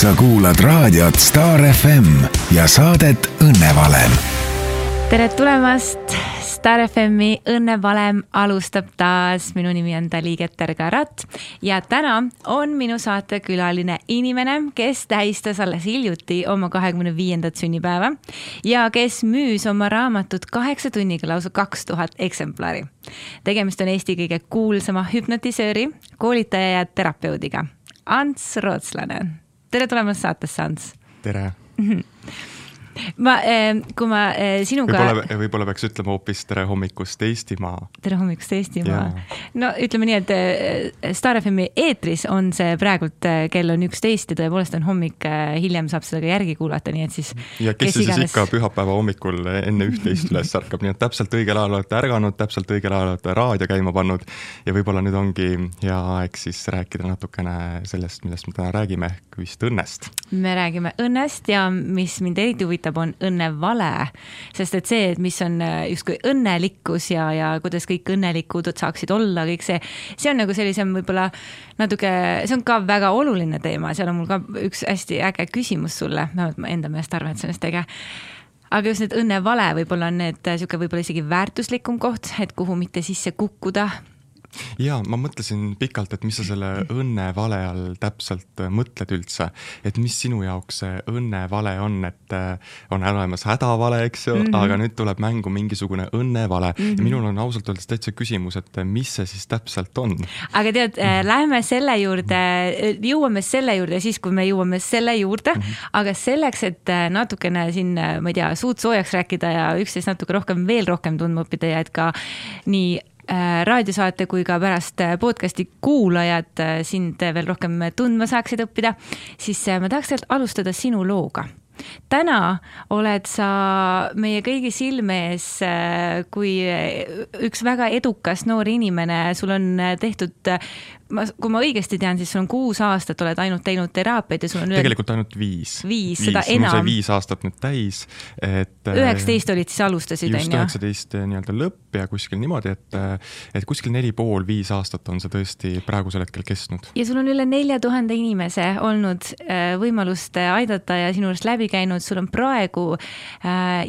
sa kuulad raadiot Star FM ja saadet Õnnevalem. tere tulemast, Star FM-i Õnnevalem alustab taas, minu nimi on Dali Keter-Karat ja täna on minu saatekülaline inimene, kes tähistas alles hiljuti oma kahekümne viiendat sünnipäeva ja kes müüs oma raamatut kaheksa tunniga lausa kaks tuhat eksemplari. tegemist on Eesti kõige kuulsama hüpnotisööri, koolitaja ja terapeudiga Ants Rootslane. Tere tulemast saatesse, Ants. tere ma, kui ma eh, sinuga. võib-olla, võib-olla peaks ütlema hoopis tere hommikust, Eestimaa. tere hommikust, Eestimaa. no ütleme nii, et eh, Star FM-i eetris on see praegult eh, kell on üksteist ja tõepoolest on hommik, hiljem saab seda ka järgi kuulata, nii et siis. ja kes, kes siis iganes... ikka pühapäeva hommikul enne üht-teist üles ärkab, nii et täpselt õigel ajal olete ärganud, täpselt õigel ajal olete raadio käima pannud ja võib-olla nüüd ongi hea aeg siis rääkida natukene sellest, millest me täna räägime, ehk vist õnnest. me räägime õnnest ja mis mind eriti huvitab, huvitab, on õnnevale. sest et see, et mis on äh, justkui õnnelikkus ja, ja kuidas kõik õnnelikud saaksid olla, kõik see, see on nagu sellisem võib-olla natuke, see on ka väga oluline teema, seal on mul ka üks hästi äge küsimus sulle, vähemalt ma enda meelest arvan, et see on hästi äge. Aga just need õnnevale võib-olla on need sihuke võib-olla isegi väärtuslikum koht, et kuhu mitte sisse kukkuda, ja ma mõtlesin pikalt, et mis sa selle õnnevale all täpselt äh, mõtled üldse, et mis sinu jaoks see õnnevale on, et äh, on olemas hädavale, eks ju mm, -hmm. aga nüüd tuleb mängu mingisugune õnnevale mm -hmm. ja minul on ausalt öeldes täitsa küsimus, et äh, mis see siis täpselt on? aga tead mm, -hmm. lähme selle juurde, jõuame selle juurde siis, kui me jõuame selle juurde mm, -hmm. aga selleks, et natukene siin, ma ei tea, suud soojaks rääkida ja üksteist natuke rohkem, veel rohkem tundma õppida ja et ka nii raadiosaate kui ka pärast äh, podcast'i kuulajad äh, sind veel rohkem tundma saaksid õppida, siis ma tahaks tegelikult alustada sinu looga. Täna oled sa meie kõigi silme ees kui üks väga edukas noor inimene, sul on tehtud ma, kui ma õigesti tean, siis sul on kuus aastat oled ainult teinud teraapiaid ja sul on tegelikult ainult viis. viis, seda enam. mul sai viis aastat nüüd täis, et. Äh, üheksateist olid siis alustasid, on ju? just, üheksateist äh, nii-öelda lõpp ja kuskil niimoodi, et, äh, et kuskil neli pool, viis aastat on see tõesti praegusel hetkel kestnud. ja sul on üle nelja tuhande inimese olnud võimalust aidata ja sinu juurest läbi käinud, sul on praegu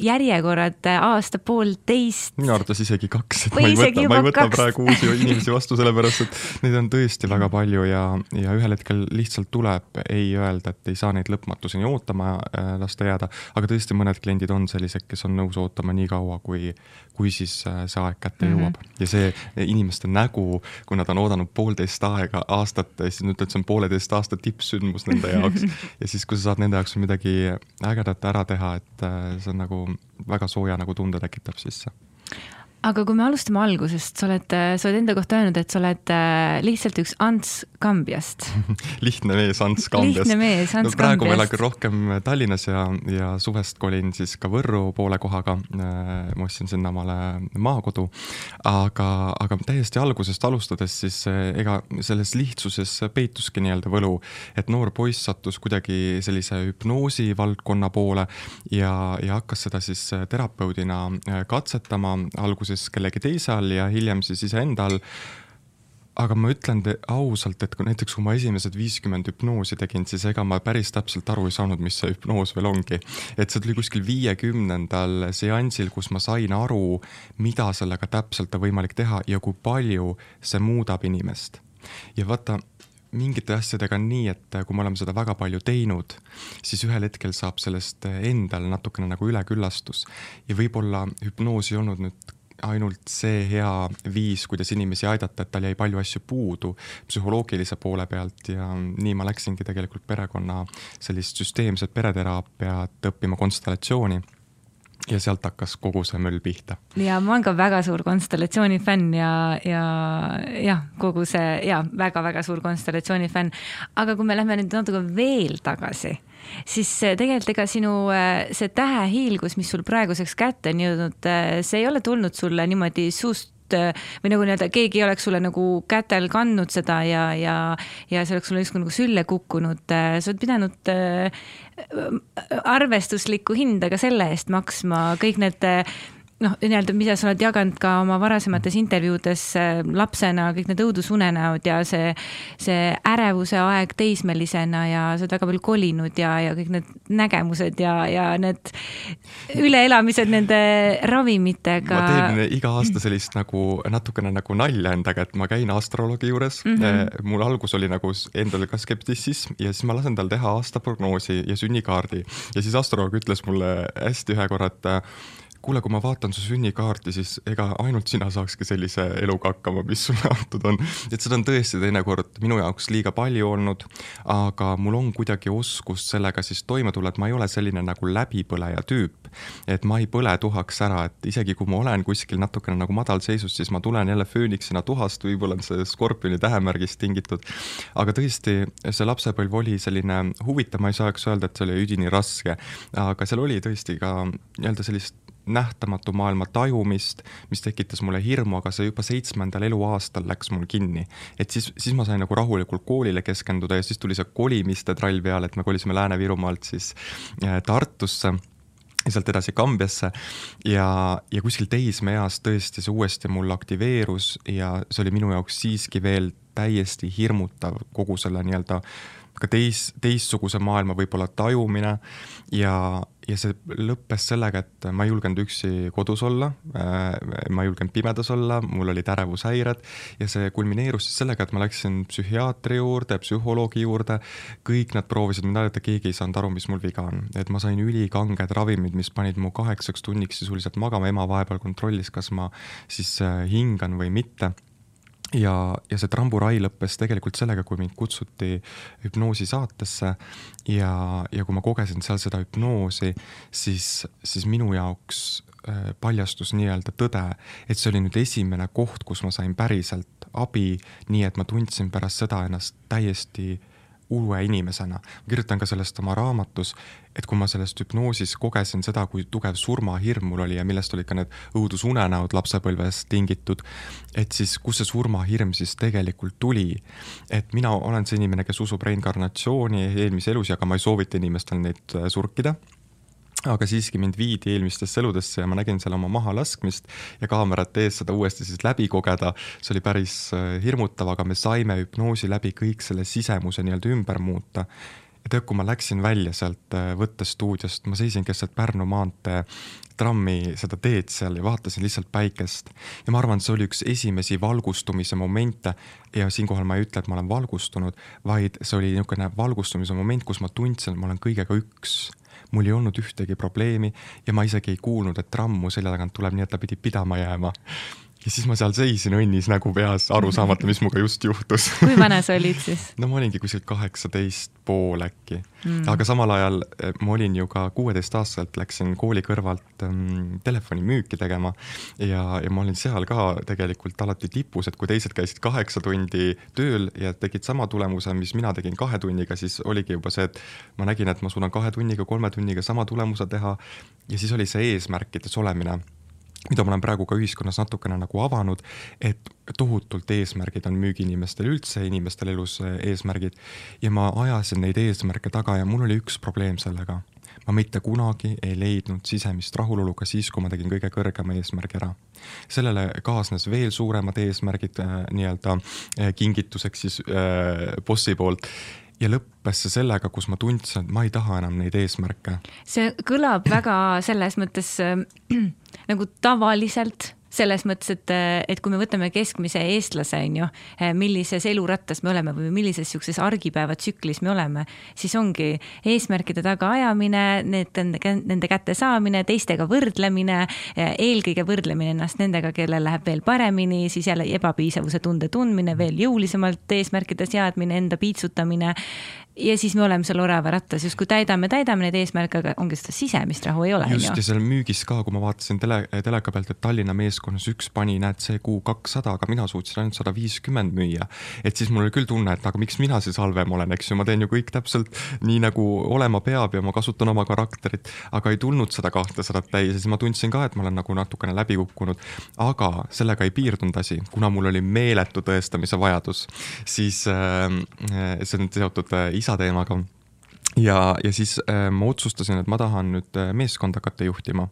järjekorrad aasta-poolteist. minu arvates isegi kaks, et ma ei võta, ma ei võta kaks. praegu uusi inimesi vastu, sellepärast et neid on tõesti tõesti väga palju ja, ja ühel hetkel lihtsalt tuleb ei öelda, et ei saa neid lõpmatuseni ootama äh, lasta jääda, aga tõesti, mõned kliendid on sellised, kes on nõus ootama nii kaua, kui, kui siis äh, see aeg kätte mm -hmm. jõuab. ja see inimeste nägu, kui nad on oodanud poolteist aega, aastat, siis nüüd, see on pooleteist aasta tippsündmus nende jaoks ja siis, kui sa saad nende jaoks midagi ägedat ära teha, et äh, see on nagu väga sooja nagu tunde tekitab sisse aga kui me alustame algusest, sa oled, sa oled enda kohta öelnud, et sa oled äh, lihtsalt üks Ants Kambiast lihtne mees Ants Kambiast. lihtne mees Ants no, praegu ma elan küll rohkem Tallinnas ja, ja suvest kolin siis ka Võrru poole kohaga. Äh, ma ostsin sinna omale maakodu. aga, aga täiesti algusest alustades, siis äh, ega selles lihtsuses peituski nii-öelda võlu, et noor poiss sattus kuidagi sellise hüpnoosi valdkonna poole ja, ja hakkas seda siis terapeudina katsetama alguses alguses kellegi teise all ja hiljem siis iseenda all aga ma ütlen ausalt, et kui näiteks kui ma esimesed viiskümmend hüpnoosi tegin, siis ega ma päris täpselt aru ei saanud, mis see hüpnoos veel ongi. et see tuli kuskil viiekümnendal seansil, kus ma sain aru, mida sellega täpselt on võimalik teha ja kui palju see muudab inimest. ja vaata, mingite asjadega on nii, et kui me oleme seda väga palju teinud, siis ühel hetkel saab sellest endal natukene nagu üleküllastus ja võib-olla hüpnoos ei olnud nüüd ainult see hea viis, kuidas inimesi aidata, et tal jäi palju asju puudu psühholoogilise poole pealt ja nii ma läksingi tegelikult perekonna sellist süsteemset pereteraapiat õppima konstellatsiooni ja sealt hakkas kogu see möll pihta. ja ma olen ka väga suur konstellatsiooni fänn ja, ja jah, kogu see ja väga-väga suur konstellatsiooni fänn. aga kui me lähme nüüd natuke veel tagasi, siis tegelikult ega sinu äh, see tähehiilgus, mis sul praeguseks kätte on jõudnud, äh, see ei ole tulnud sulle niimoodi suust või nagu nii-öelda keegi ei oleks sulle nagu kätel kandnud seda ja, ja, ja see oleks sulle justkui nagu sülle kukkunud. sa oled pidanud arvestuslikku hinda ka selle eest maksma, kõik need noh, nii-öelda, mida sa oled jaganud ka oma varasemates intervjuudes äh, lapsena, kõik need õudusunenäod ja see, see ärevuse aeg teismelisena ja sa oled väga palju kolinud ja, ja kõik need nägemused ja, ja need üleelamised nende ravimitega. ma teen iga aasta sellist nagu natukene nagu nalja endaga, et ma käin astroloogi juures mm. -hmm. mul algus oli nagu endal ka skeptitsism ja siis ma lasen tal teha aastaprognoosi ja sünnikaardi ja siis astroloog ütles mulle hästi ühe korra, et kuule, kui ma vaatan su sünnikaarti, siis ega ainult sina saakski sellise eluga hakkama, mis sulle antud on. et seda on tõesti teinekord minu jaoks liiga palju olnud, aga mul on kuidagi oskus sellega siis toime tulla, et ma ei ole selline nagu läbipõleja tüüp. et ma ei põle tuhaks ära, et isegi kui ma olen kuskil natukene nagu madalseisus, siis ma tulen jälle fööniksina tuhast, võib-olla on see skorpioni tähemärgist tingitud. aga tõesti, see lapsepõlv oli selline huvitav, ma ei saaks öelda, et see oli üdini raske, aga seal oli tõesti ka nii-öelda sellist nähtamatu maailma tajumist, mis tekitas mulle hirmu, aga see juba seitsmendal eluaastal läks mul kinni. et siis, siis ma sain nagu rahulikult koolile keskenduda ja siis tuli see kolimiste trall peale, et me kolisime Lääne-Virumaalt siis äh, Tartusse ja sealt edasi Kambjasse ja, ja kuskil teismeeas tõesti see uuesti mul aktiveerus ja see oli minu jaoks siiski veel täiesti hirmutav kogu selle nii-öelda ka teis, teistsuguse maailma võib-olla tajumine ja, ja see lõppes sellega, et ma ei julgenud üksi kodus olla, äh, ma ei julgenud pimedas olla, mul olid ärevushäired ja see kulmineerus siis sellega, et ma läksin psühhiaatri juurde, psühholoogi juurde, kõik nad proovisid mind aidata, keegi ei saanud aru, mis mul viga on. et ma sain ülikanged ravimid, mis panid mu kaheksaks tunniks sisuliselt magama, ema vahepeal kontrollis, kas ma siis äh, hingan või mitte ja, ja see tramburai lõppes tegelikult sellega, kui mind kutsuti hüpnoosi saatesse. Ja, ja kui ma kogesin seal seda hüpnoosi, siis, siis minu jaoks äh, paljastus nii-öelda tõde, et see oli nüüd esimene koht, kus ma sain päriselt abi, nii et ma tundsin pärast seda ennast täiesti uue inimesena. kirjutan ka sellest oma raamatus, et kui ma sellest hüpnoosis kogesin seda, kui tugev surmahirm mul oli ja millest olid ka need õudusunenäod lapsepõlves tingitud, et siis kus see surmahirm siis tegelikult tuli. et mina olen see inimene, kes usub reinkarnatsiooni eelmise elus ja ka ma ei soovita inimestel neid äh, surkida aga siiski mind viidi eelmistesse eludesse ja ma nägin seal oma mahalaskmist ja kaamerate ees seda uuesti siis läbi kogeda. see oli päris äh, hirmutav, aga me saime hüpnoosi läbi kõik selle sisemuse nii-öelda ümber muuta. ja tead, kui ma läksin välja sealt äh, võttestuudiost, ma seisin keset Pärnu maantee trammi seda teed seal ja vaatasin lihtsalt päikest. ja ma arvan, et see oli üks esimesi valgustumise momente ja siinkohal ma ei ütle, et ma olen valgustunud, vaid see oli niisugune valgustumise moment, kus ma tundsin, et ma olen kõigega üks mul ei olnud ühtegi probleemi ja ma isegi ei kuulnud, et tramm mu selja tagant tuleb, nii et ta pidi pidama jääma ja siis ma seal seisin õnnis nägu peas, aru saamata, mis minuga just juhtus. Kui vana sa olid siis? no ma olingi kuskil kaheksateist pool äkki. Mm., aga samal ajal eh, ma olin ju ka kuueteistaastaselt läksin kooli kõrvalt ähm, telefonimüüki tegema. Ja, ja ma olin seal ka tegelikult alati tipus, et kui teised käisid kaheksa tundi tööl ja tegid sama tulemuse, mis mina tegin kahe tunniga, siis oligi juba see, et ma nägin, et ma suudan kahe tunniga, kolme tunniga sama tulemuse teha. Ja siis oli see eesmärkides olemine mida ma olen praegu ka ühiskonnas natukene nagu avanud, et tohutult eesmärgid on müügiinimestel üldse, inimestel elus eh, eesmärgid ja ma ajasin neid eesmärke taga ja mul oli üks probleem sellega. ma mitte kunagi ei leidnud sisemist rahulolu ka siis, kui ma tegin kõige kõrgema eesmärgi ära. sellele kaasnes veel suuremad eesmärgid äh, nii-öelda äh, kingituseks siis äh, bossi poolt ja lõppes see sellega, kus ma tundsin, et ma ei taha enam neid eesmärke. see kõlab väga selles mõttes äh, nagu tavaliselt selles mõttes, et, et kui me võtame keskmise eestlase, on ju, millises elurattas me oleme või millises niisuguses argipäevatsüklis me oleme, siis ongi eesmärkide tagaajamine, need, nende kätte saamine, teistega võrdlemine, eelkõige võrdlemine ennast nendega, kellel läheb veel paremini, siis jälle ebapiisavuse tunde tundmine, veel jõulisemalt eesmärkide seadmine, enda piitsutamine ja siis me oleme seal oravarattas, justkui täidame, täidame neid eesmärke, aga ongi seda sisemist rahu ei ole. just ja seal müügis ka, kui ma vaatasin tele, teleka pealt, et Tallinna meeskonnas üks pani, näed, see kuu kakssada, aga mina suutsin ainult sada viiskümmend müüa. et siis mul oli küll tunne, et aga miks mina siis halvem olen, eks ju, ma teen ju kõik täpselt nii nagu olema peab ja ma kasutan oma karakterit, aga ei tulnud seda kahtesadat täis ja siis ma tundsin ka, et ma olen nagu natukene läbi kukkunud. aga sellega ei piirdunud asi, kuna mul oli meeletu tõestamise vajadus, siis äh, see on seotud äh, isa teemaga ja, ja siis äh, ma otsustasin, et ma tahan nüüd äh, meeskonda hakata juhtima.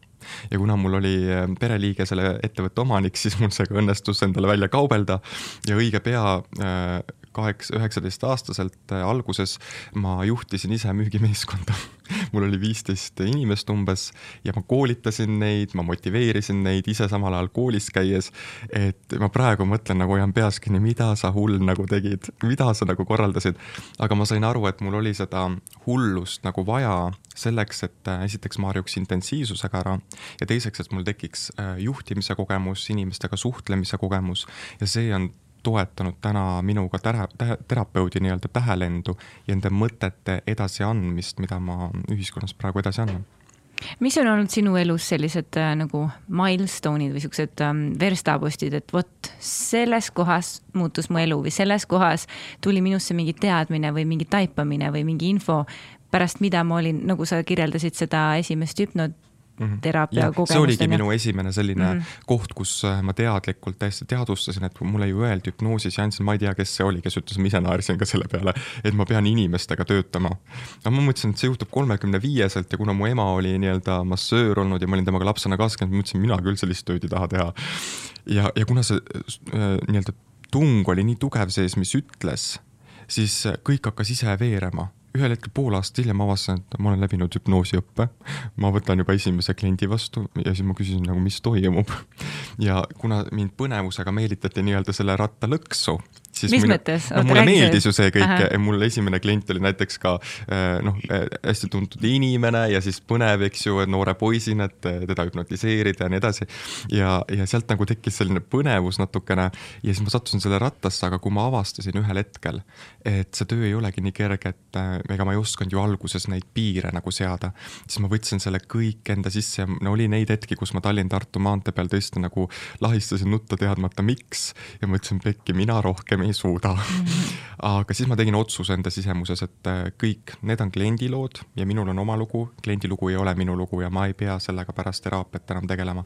ja kuna mul oli äh, pereliige selle ettevõtte omanik, siis mul see ka õnnestus endale välja kaubelda ja õige pea äh, kaheksa, üheksateistaastaselt äh, alguses ma juhtisin ise müügimeeskonda mul oli viisteist inimest umbes ja ma koolitasin neid, ma motiveerisin neid ise samal ajal koolis käies. et ma praegu mõtlen nagu hoian peas kinni, mida sa hull nagu tegid, mida sa nagu korraldasid. aga ma sain aru, et mul oli seda hullust nagu vaja selleks, et äh, esiteks ma harjuks intensiivsusega ära ja teiseks, et mul tekiks äh, juhtimise kogemus, inimestega suhtlemise kogemus ja see on toetanud täna minuga tära, tä, terapeudi nii-öelda tähelendu ja nende mõtete edasiandmist, mida ma ühiskonnas praegu edasi annan mis on olnud sinu elus sellised äh, nagu milstone'id või siuksed ähm, verstapostid, et vot selles kohas muutus mu elu või selles kohas tuli minusse mingi teadmine või mingi taipamine või mingi info, pärast mida ma olin, nagu sa kirjeldasid seda esimest hüpnot. Teraapia kogemust. see oligi minu esimene selline mm -hmm. koht, kus äh, ma teadlikult täiesti teadvustasin, et mulle ju öeldi hüpnoosiseansil, ma ei tea, kes see oli, kes ütles, ma ise naersin ka selle peale, et ma pean inimestega töötama. aga ma mõtlesin, et see juhtub kolmekümne viieselt ja kuna mu ema oli nii-öelda massöör olnud ja ma olin temaga lapsena kasvanud, ma mõtlesin, mina küll sellist tööd ei taha teha. ja, ja kuna see äh, nii-öelda tung oli nii tugev sees, mis ütles, siis kõik hakkas ise veerema ühel hetkel pool aastat hiljem avastasin, et ma olen läbinud hüpnoosiõppe. ma võtan juba esimese kliendi vastu ja siis ma küsisin nagu, mis toimub. ja kuna mind põnevusega meelitati nii-öelda selle rattalõksu, siis mis minu, mõttes? no mulle meeldis ju see kõik, mul esimene klient oli näiteks ka eh, noh, eh, hästi tuntud inimene ja siis põnev, eks ju, noore poisina, et eh, teda hüpnotiseerida ja nii edasi. ja, ja sealt nagu tekkis selline põnevus natukene ja siis ma sattusin selle rattasse, aga kui ma avastasin ühel hetkel, et see töö ei olegi nii kerge, et ega ma ei osanud ju alguses neid piire nagu seada, siis ma võtsin selle kõik enda sisse ja no oli neid hetki, kus ma Tallinn-Tartu maantee peal tõesti nagu lahistasin nutta teadmata miks ja mõtlesin, pekki, mina rohkem ei suuda mm. aga siis ma tegin otsuse enda sisemuses, et äh, kõik, need on kliendi lood ja minul on oma lugu, kliendi lugu ei ole minu lugu ja ma ei pea sellega pärast teraapiat enam tegelema.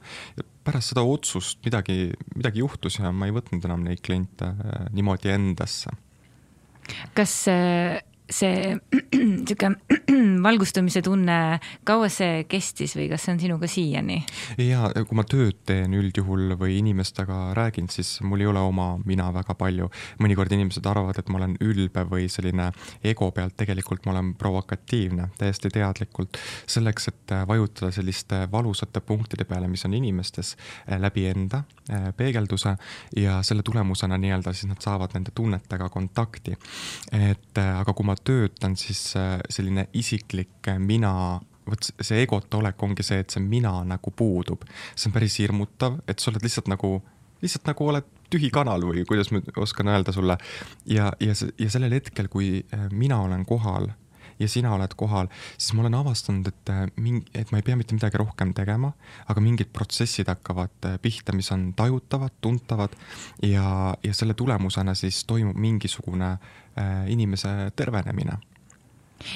pärast seda otsust midagi, midagi juhtus ja ma ei võtnud enam neid kliente äh, niimoodi endasse. Kas äh, see sihuke valgustumise tunne, kaua see kestis või kas see on sinuga siiani? ja kui ma tööd teen üldjuhul või inimestega räägin, siis mul ei ole oma mina väga palju. mõnikord inimesed arvavad, et ma olen ülbe või selline ego pealt, tegelikult ma olen provokatiivne täiesti teadlikult. selleks, et vajutada selliste valusate punktide peale, mis on inimestes eh, läbi enda eh, peegelduse ja selle tulemusena nii-öelda siis nad saavad nende tunnetega kontakti. et aga kui ma töötan, siis selline isiklik äh, mina vot see egota olek ongi see, et see mina nagu puudub. see on päris hirmutav, et sa oled lihtsalt nagu, lihtsalt nagu oled tühi kanal või kuidas ma oskan öelda sulle. ja, ja, ja sellel hetkel, kui äh, mina olen kohal ja sina oled kohal, siis ma olen avastanud, et mingi, et ma ei pea mitte midagi rohkem tegema, aga mingid protsessid hakkavad pihta, mis on tajutavad, tuntavad ja, ja selle tulemusena siis toimub mingisugune äh, Äh, inimese tervenemine.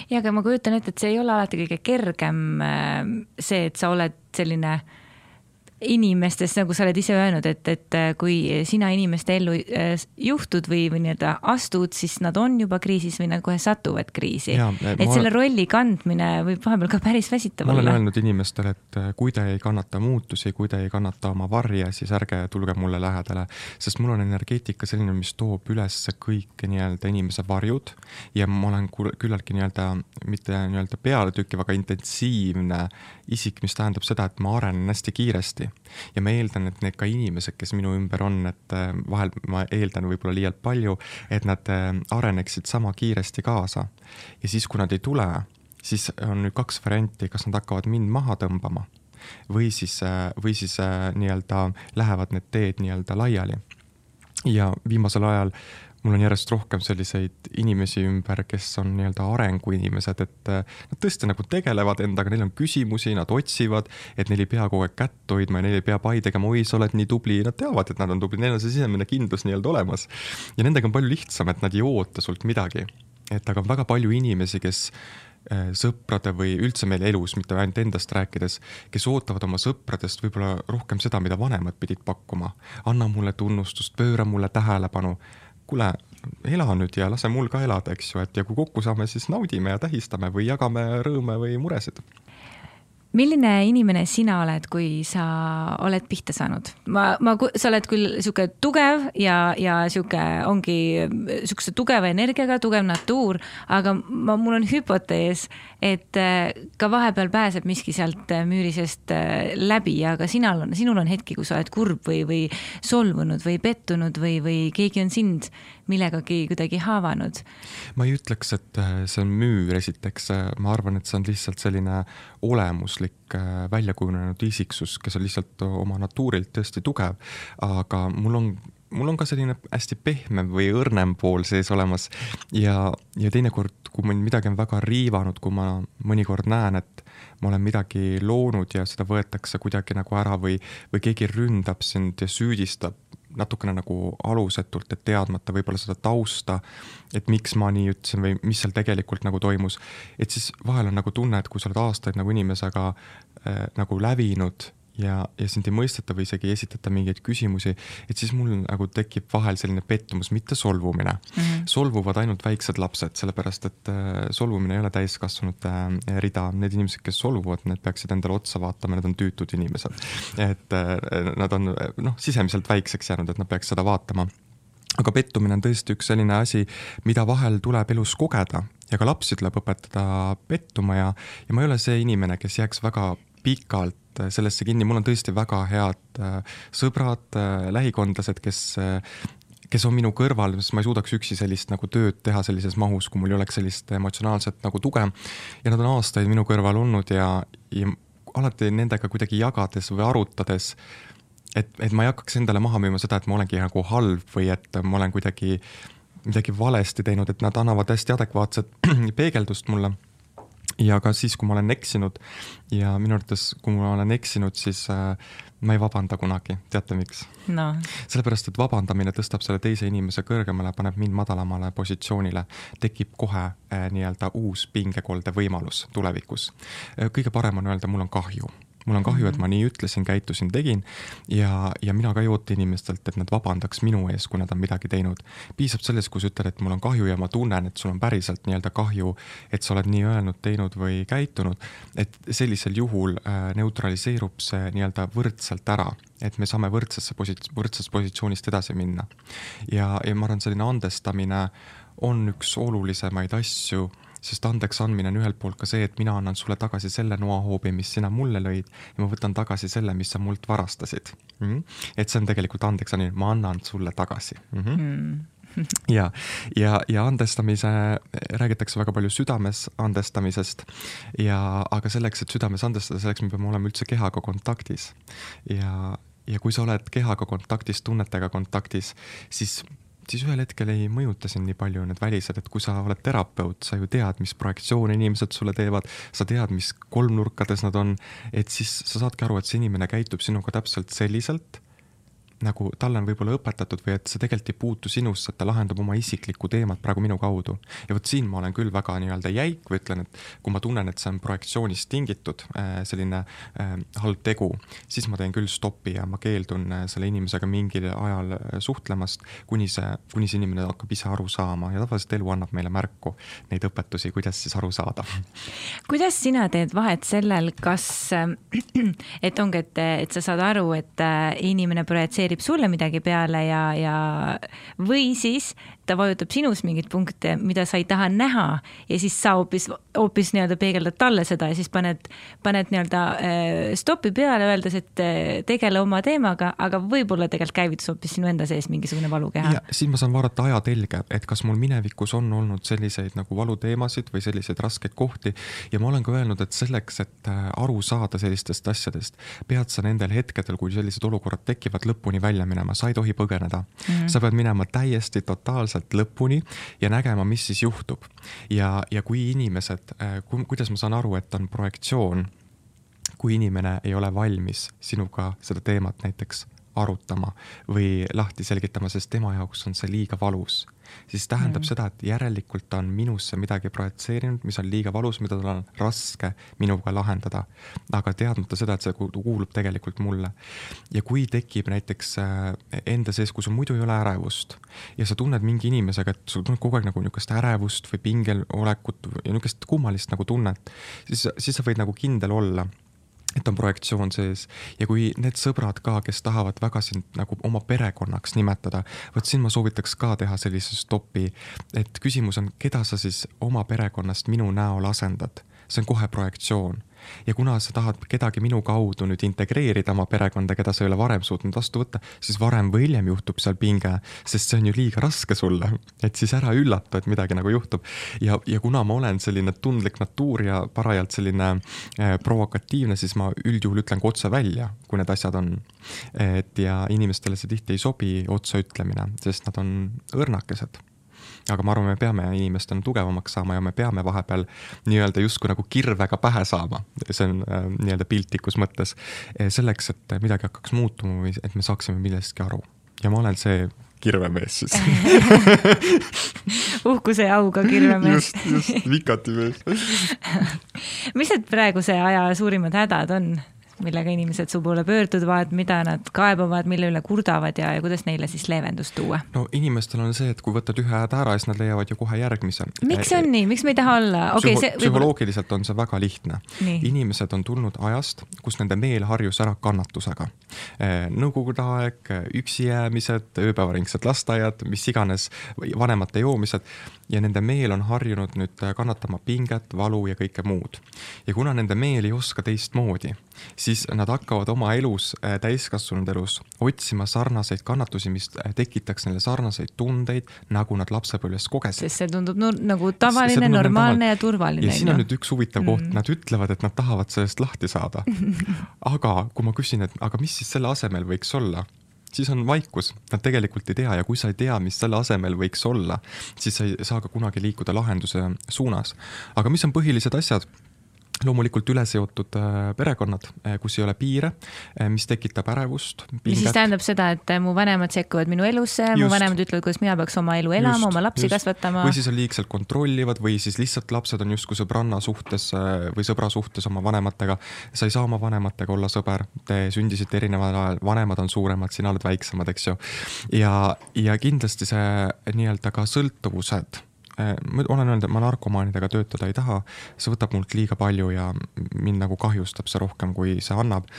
Ja aga ma kujutan ette, et see ei ole alati kõige kergem äh, see, et sa oled selline äh, inimestest, nagu sa oled ise öelnud, et, et äh, kui sina inimeste ellu äh, juhtud või, või nii-öelda astud, siis nad on juba kriisis või nad kohe satuvad kriisi. et selle rolli kandmine võib vahepeal ka päris väsitav olla. ma olen öelnud inimestele, et äh, kui te ei kannata muutusi, kui te ei kannata oma varje, siis ärge tulge mulle lähedale, sest mul on energeetika selline, mis toob üles kõik nii-öelda inimese varjud ja ma olen küllaltki nii-öelda, mitte nii-öelda pealetükkiv, aga intensiivne isik, mis tähendab seda, et ma arenen hästi kiiresti hästi. ja ma eeldan, et need ka inimesed, kes minu ümber on, et äh, vahel ma eeldan võib-olla liialt palju, et nad äh, areneksid sama kiiresti kaasa. ja siis, kui nad ei tule, siis on nüüd kaks varianti, kas nad hakkavad mind maha tõmbama või siis, äh, või siis nii-öelda lähevad need teed nii-öelda laiali. ja viimasel ajal äh, mul on järjest rohkem selliseid inimesi ümber, kes on nii-öelda arenguinimesed, et äh, nad tõesti nagu tegelevad endaga, neil on küsimusi, nad otsivad, et neil ei pea kogu aeg kätt hoidma ja neil ei pea pai tegema, oi, sa oled nii tubli, nad teavad, et nad on tublid, neil on see sisemine kindlus nii-öelda olemas. ja nendega on palju lihtsam, et nad ei oota sult midagi. et aga on väga palju inimesi, kes äh, sõprade või üldse meil elus, mitte ainult endast rääkides, kes ootavad oma sõpradest võib-olla rohkem seda, mida vanemad pidid pakkuma. anna mulle tunnustust, pööra mulle tähelepanu kuule, ela nüüd ja lase mul ka elada, eks ju, et ja kui kokku saame, siis naudime ja tähistame või jagame rõõme või muresid milline inimene sina oled, kui sa oled pihta saanud? ma, ma, sa oled küll sihuke tugev ja, ja sihuke ongi sihukese tugeva energiaga, tugev natuur, aga ma, mul on hüpotees, et äh, ka vahepeal pääseb miski sealt äh, müüri seest äh, läbi, aga sinal on, sinul on hetki, kus sa oled kurb või, või solvunud või pettunud või, või keegi on sind millegagi kuidagi haavanud? ma ei ütleks, et see on müür, esiteks. Ma arvan, et see on lihtsalt selline olemuslik välja kujunenud isiksus, kes on lihtsalt oma natuurilt tõesti tugev, aga mul on mul on ka selline hästi pehme või õrnem pool sees olemas. Ja, ja teinekord, kui mind midagi on väga riivanud, kui ma mõnikord näen, et ma olen midagi loonud ja seda võetakse kuidagi nagu ära või, või keegi ründab sind ja süüdistab natukene nagu alusetult, et teadmata võib-olla seda tausta, et miks ma nii ütlesin või mis seal tegelikult nagu toimus. et siis vahel on nagu tunne, et kui sa oled aastaid nagu inimesega äh, nagu lävinud ja, ja sind ei mõisteta või isegi ei esitata mingeid küsimusi, et siis mul nagu tekib vahel selline pettumus, mitte solvumine mm. -hmm. solvuvad ainult väiksed lapsed, sellepärast et äh, solvumine ei ole täiskasvanute äh, rida, need inimesed, kes solvuvad, need peaksid endale otsa vaatama, need on tüütud inimesed. et äh, nad on noh, sisemiselt väikseks jäänud, et nad peaks seda vaatama aga pettumine on tõesti üks selline asi, mida vahel tuleb elus kogeda ja ka lapsi tuleb õpetada pettuma ja, ja ma ei ole see inimene, kes jääks väga pikalt äh, sellesse kinni, mul on tõesti väga head äh, sõbrad, äh, lähikondlased, kes kes on minu kõrval, sest ma ei suudaks üksi sellist nagu tööd teha sellises mahus, kui mul ei oleks sellist emotsionaalset nagu tuge. ja nad on aastaid minu kõrval olnud ja, ja alati nendega kuidagi jagades või arutades, et, et ma ei hakkaks endale maha müüma seda, et ma olengi nagu halb või et ma olen kuidagi midagi valesti teinud, et nad annavad hästi adekvaatset peegeldust mulle ja ka siis, kui ma olen eksinud ja minu arvates, kui ma olen eksinud, siis äh, ma ei vabanda kunagi, teate miks no.? sellepärast, et vabandamine tõstab selle teise inimese kõrgemale, paneb mind madalamale positsioonile, tekib kohe äh, nii-öelda uus pingekolde võimalus tulevikus. Äh, kõige parem on öelda, mul on kahju mul on kahju, et mhm. ma nii ütlesin, käitusin, tegin ja, ja mina ka ei oota inimestelt, et nad vabandaks minu ees, kui nad on midagi teinud. piisab sellest, kui sa ütled, et mul on kahju ja ma tunnen, et sul on päriselt nii-öelda kahju, et sa oled nii öelnud, teinud või käitunud, et sellisel juhul äh, neutraliseerub see nii-öelda võrdselt ära, et me saame võrdsesse posi-, võrdsest positsioonist edasi minna. ja, ja ma arvan, selline andestamine on üks olulisemaid asju sest andeks andmine on ühelt poolt ka see, et mina annan sulle tagasi selle noahoobi, mis sina mulle lõid ja ma võtan tagasi selle, mis sa mult varastasid mm. -hmm. et see on tegelikult andeks andmine, ma annan sulle tagasi mm. -hmm. Mm ja, ja, ja andestamise räägitakse väga palju südames andestamisest ja, aga selleks, et südames andestada, selleks me peame olema üldse kehaga kontaktis. ja, ja kui sa oled kehaga kontaktis, tunnetega kontaktis, siis siis ühel hetkel ei mõjuta sind nii palju need välised, et kui sa oled terapeut, sa ju tead, mis projektsioone inimesed sulle teevad, sa tead, mis kolmnurkades nad on, et siis sa saadki aru, et see inimene käitub sinuga täpselt selliselt nagu talle on võib-olla õpetatud või et see tegelikult ei puutu sinusse, et ta lahendab oma isiklikku teemat praegu minu kaudu. ja vot siin ma olen küll väga nii-öelda jäik või ütlen, et kui ma tunnen, et see on projektsioonist tingitud äh, selline äh, halb tegu, siis ma teen küll stopi ja ma keeldun äh, selle inimesega mingil ajal suhtlemast, kuni see, kuni see inimene hakkab ise aru saama ja tavaliselt elu annab meile märku neid õpetusi, kuidas siis aru saada. kuidas sina teed vahet sellel, kas, et ongi, et, et sa saad aru, et inimene projitseerib projitseerib sulle midagi peale ja, ja või siis ta vajutab sinus mingeid punkte, mida sa ei taha näha ja siis sa hoopis, hoopis nii-öelda peegeldad talle seda ja siis paned, paned nii-öelda äh, stopi peale, öeldes, et äh, tegele oma teemaga, aga võib-olla tegelikult käivitus hoopis sinu enda sees mingisugune valukeha. siis ma saan vaadata ajatelge, et kas mul minevikus on olnud selliseid nagu valuteemasid või selliseid raskeid kohti ja ma olen ka öelnud, et selleks, et äh, aru saada sellistest asjadest, pead sa nendel hetkedel, kui sellised olukorrad tekivad, lõpuni välja minema, sa ei tohi põgeneda mm. -hmm. sa pead minema täiesti totaalselt alguselt lõpuni ja nägema, mis siis juhtub. ja, ja kui inimesed, äh, kuidas ma saan aru, et on projektsioon, kui inimene ei ole valmis sinuga seda teemat näiteks arutama või lahti selgitama, sest tema jaoks on see liiga valus siis tähendab mm. seda, et järelikult ta on minusse midagi projitseerinud, mis on liiga valus, mida tal on raske minuga lahendada. aga teadmata seda, et see kuulub tegelikult mulle. ja kui tekib näiteks äh, enda sees, kui sul muidu ei ole ärevust ja sa tunned mingi inimesega, et sul tunned kogu aeg nagu niisugust ärevust või pingel olekut ja niisugust kummalist nagu tunnet, siis, siis sa võid nagu kindel olla et on projektsioon sees. Ja kui need sõbrad ka, kes tahavad väga sind nagu oma perekonnaks nimetada, vot siin ma soovitaks ka teha sellise stopi, et küsimus on, keda sa siis oma perekonnast minu näol asendad, see on kohe projektsioon ja kuna sa tahad kedagi minu kaudu nüüd integreerida oma perekonda, keda sa ei ole varem suutnud vastu võtta, siis varem või hiljem juhtub seal pinge, sest see on ju liiga raske sulle, et siis ära üllata, et midagi nagu juhtub. ja, ja kuna ma olen selline tundlik natuur ja parajalt selline äh, provokatiivne, siis ma üldjuhul ütlen ka otse välja, kui need asjad on. et ja inimestele see tihti ei sobi otseütlemine, sest nad on õrnakesed aga ma arvan, me peame inimestena tugevamaks saama ja me peame vahepeal nii-öelda justkui nagu kirvega pähe saama, see on äh, nii-öelda piltlikus mõttes, eh, selleks, et midagi hakkaks muutuma või et me saaksime millestki aru. ja ma olen see kirvemees siis uhkuse ja auga kirvemees just, just, vikati mees mis need praeguse aja suurimad hädad on? Millega inimesed su poole pöörduvad, mida nad kaebavad, mille üle kurdavad ja, ja kuidas neile siis leevendust tuua? no inimestel on see, et kui võtad ühe häda ära, siis nad leiavad ju kohe järgmise. miks see on nii, miks me ei taha olla okay,? See... psühholoogiliselt on see väga lihtne. inimesed on tulnud ajast, kus nende meel harjus ära kannatusega. Nõukogude aeg, üksi jäämised, ööpäevaringsed lasteaiad, mis iganes, vanemate joomised ja nende meel on harjunud nüüd kannatama pinget, valu ja kõike muud. ja kuna nende meel ei oska teistmoodi, siis nad hakkavad oma elus, äh, täiskasvanud elus otsima sarnaseid kannatusi, mis äh, tekitaks neile sarnaseid tundeid, nagu nad lapsepõlves kogesid. sest see tundub no, nagu tavaline, normaalne ja turvaline. ja siin on nüüd üks huvitav koht mm., nad ütlevad, et nad tahavad sellest lahti saada. aga kui ma küsin, et aga mis siis selle asemel võiks olla, siis on vaikus, nad tegelikult ei tea ja kui sa ei tea, mis selle asemel võiks olla, siis sa ei saa ka kunagi liikuda lahenduse suunas. aga mis on põhilised asjad, loomulikult üle seotud äh, perekonnad, äh, kus ei ole piire, äh, mis tekitab ärevust. mis siis tähendab seda, et mu vanemad sekkuvad minu elusse, mu vanemad ütlevad, kuidas mina peaks oma elu elama, oma lapsi just. kasvatama. või siis on liigselt kontrollivad või siis lihtsalt lapsed on justkui sõbranna suhtes või sõbra suhtes oma vanematega. sa ei saa oma vanematega olla sõber, te sündisite erineval ajal, vanemad on suuremad, sina oled väiksemad, eks ju. ja, ja kindlasti see nii-öelda ka sõltuvused ma olen öelnud, et ma narkomaanidega töötada ei taha, see võtab mult liiga palju ja mind nagu kahjustab see rohkem, kui see annab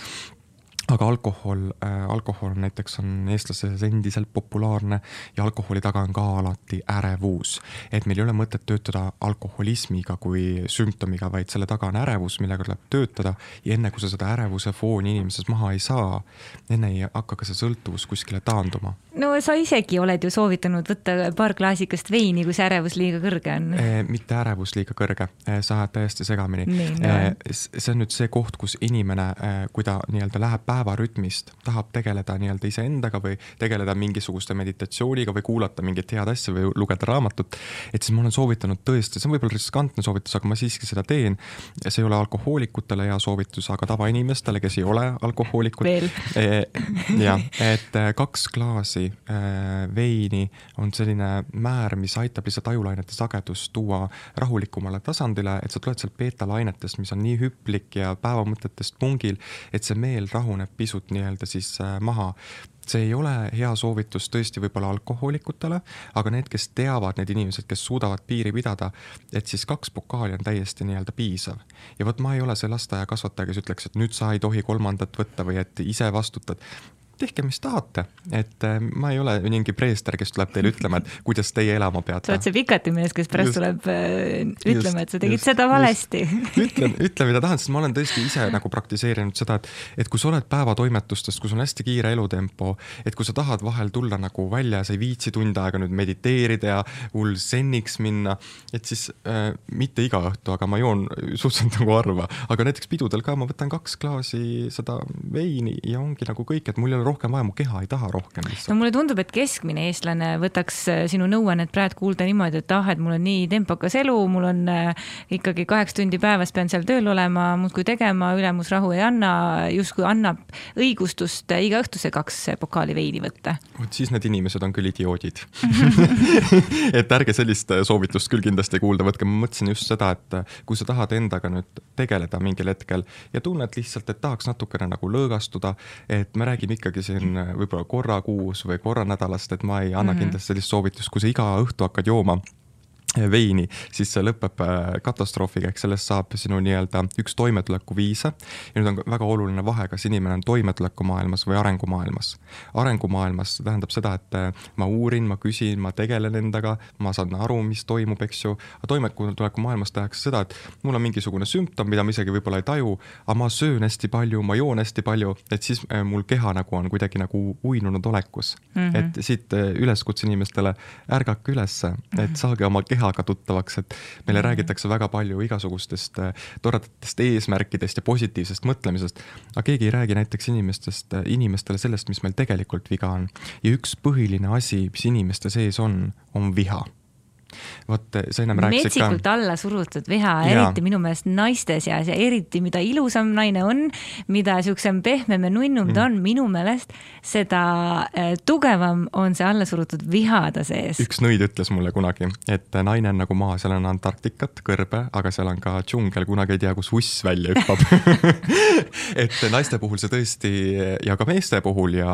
aga alkohol äh,, alkohol näiteks on eestlaste seas endiselt populaarne ja alkoholi taga on ka alati ärevus. et meil ei ole mõtet töötada alkoholismiga kui sümptomiga, vaid selle taga on ärevus, millega tuleb töötada ja enne kui sa seda ärevuse fooni inimeses maha ei saa, enne ei hakka ka see sõltuvus kuskile taanduma. no sa isegi oled ju soovitanud võtta paar klaasikest veini, kui see ärevus liiga kõrge on e,. mitte ärevus liiga kõrge, eh, sa ajad täiesti segamini. No. E, see on nüüd see koht, kus inimene, kui ta nii-öelda läheb päeva päevarütmist tahab tegeleda nii-öelda iseendaga või tegeleda mingisuguste meditatsiooniga või kuulata mingit head asja või lugeda raamatut, et siis ma olen soovitanud tõesti, see on võib-olla riskantne soovitus, aga ma siiski seda teen. see ei ole alkohoolikutele hea soovitus, aga tavainimestele, kes ei ole alkohoolikud. E, jah, et e, kaks klaasi e, veini on selline määr, mis aitab lihtsalt ajulainete sagedust tuua rahulikumale tasandile, et sa tuled sealt beetalainetest, mis on nii hüplik ja päevamõtetest pungil, et see meel rahuneb pisut nii-öelda siis äh, maha see ei ole hea soovitus tõesti võib-olla alkohoolikutele, aga need, kes teavad, need inimesed, kes suudavad piiri pidada, et siis kaks pokaali on täiesti nii-öelda piisav. ja vot ma ei ole see lasteaiakasvataja, kes ütleks, et nüüd sa ei tohi kolmandat võtta või et ise vastutad tehke, mis tahate, et äh, ma ei ole mingi preester, kes tuleb teile ütlema, et kuidas teie elama peate. sa oled see pikati mees, kes pärast just, tuleb äh, ütlema, et sa tegid just, seda valesti. ütlen, ütle, mida tahan, sest ma olen tõesti ise nagu praktiseerinud seda, et, et kui sa oled päevatoimetustest, kui sul on hästi kiire elutempo, et kui sa tahad vahel tulla nagu välja, sa ei viitsi tund aega nüüd mediteerida ja hull senniks minna, et siis äh, mitte iga õhtu, aga ma joon suhteliselt nagu harva, aga näiteks pidudel ka ma võtan kaks klaasi seda veini ja ongi nagu kõik, et mul ei ole rohkem vaja, mu keha ei taha rohkem lihtsalt. no mulle tundub, et keskmine eestlane võtaks äh, sinu nõuannet praegu kuulda niimoodi, et ah, et mul on nii tempokas elu, mul on äh, ikkagi kaheksa tundi päevas pean seal tööl olema, muudkui tegema, ülemus rahu ei anna, justkui annab õigustust iga õhtu see kaks pokaali veini võtta. vot siis need inimesed on küll idioodid et ärge sellist soovitust küll kindlasti kuulda võtke, ma mõtlesin just seda, et kui sa tahad endaga nüüd tegeleda mingil hetkel ja tunned lihtsalt, et tahaks natukene nagu lõõgastuda, et me räägime ikkagi siin võib-olla korra kuus või korra nädalast, et ma ei anna mm -hmm. kindlasti sellist soovitust, kui sa iga õhtu hakkad jooma veini, siis see lõpeb äh, katastroofiga, ehk sellest saab sinu nii-öelda üks toimetulekuviise. ja nüüd on väga oluline vahe, kas inimene on toimetulekumaailmas või arengumaailmas. arengumaailmas see tähendab seda, et äh, ma uurin, ma küsin, ma tegelen endaga, ma saan aru, mis toimub, eks ju. aga toimetulekumaailmas tehakse seda, et mul on mingisugune sümptom, mida ma isegi võib-olla ei taju, aga ma söön hästi palju, ma joon hästi palju, et siis äh, mul keha nagu on kuidagi nagu uinunud olekus mm. -hmm. et siit üleskutse inimestele, ärgake ülesse, et saage oma keha kehaga tuttavaks, et meile mm. räägitakse väga palju igasugustest äh, toredatest eesmärkidest ja positiivsest mõtlemisest, aga keegi ei räägi näiteks inimestest, äh, inimestele sellest, mis meil tegelikult viga on. ja üks põhiline asi, mis inimeste sees on, on viha vot sa ennem rääkisid ka. metsikult alla surutud viha, eriti minu meelest naiste seas ja eriti, mida ilusam naine on, mida siuksem pehmem ja nunnum ta mm. on, minu meelest seda äh, tugevam on see alla surutud viha ta sees. üks nõid ütles mulle kunagi, et naine on nagu maa, seal on Antarktikat, kõrbe, aga seal on ka džungel, kunagi ei tea, kus uss välja hüppab et naiste puhul see tõesti ja ka meeste puhul ja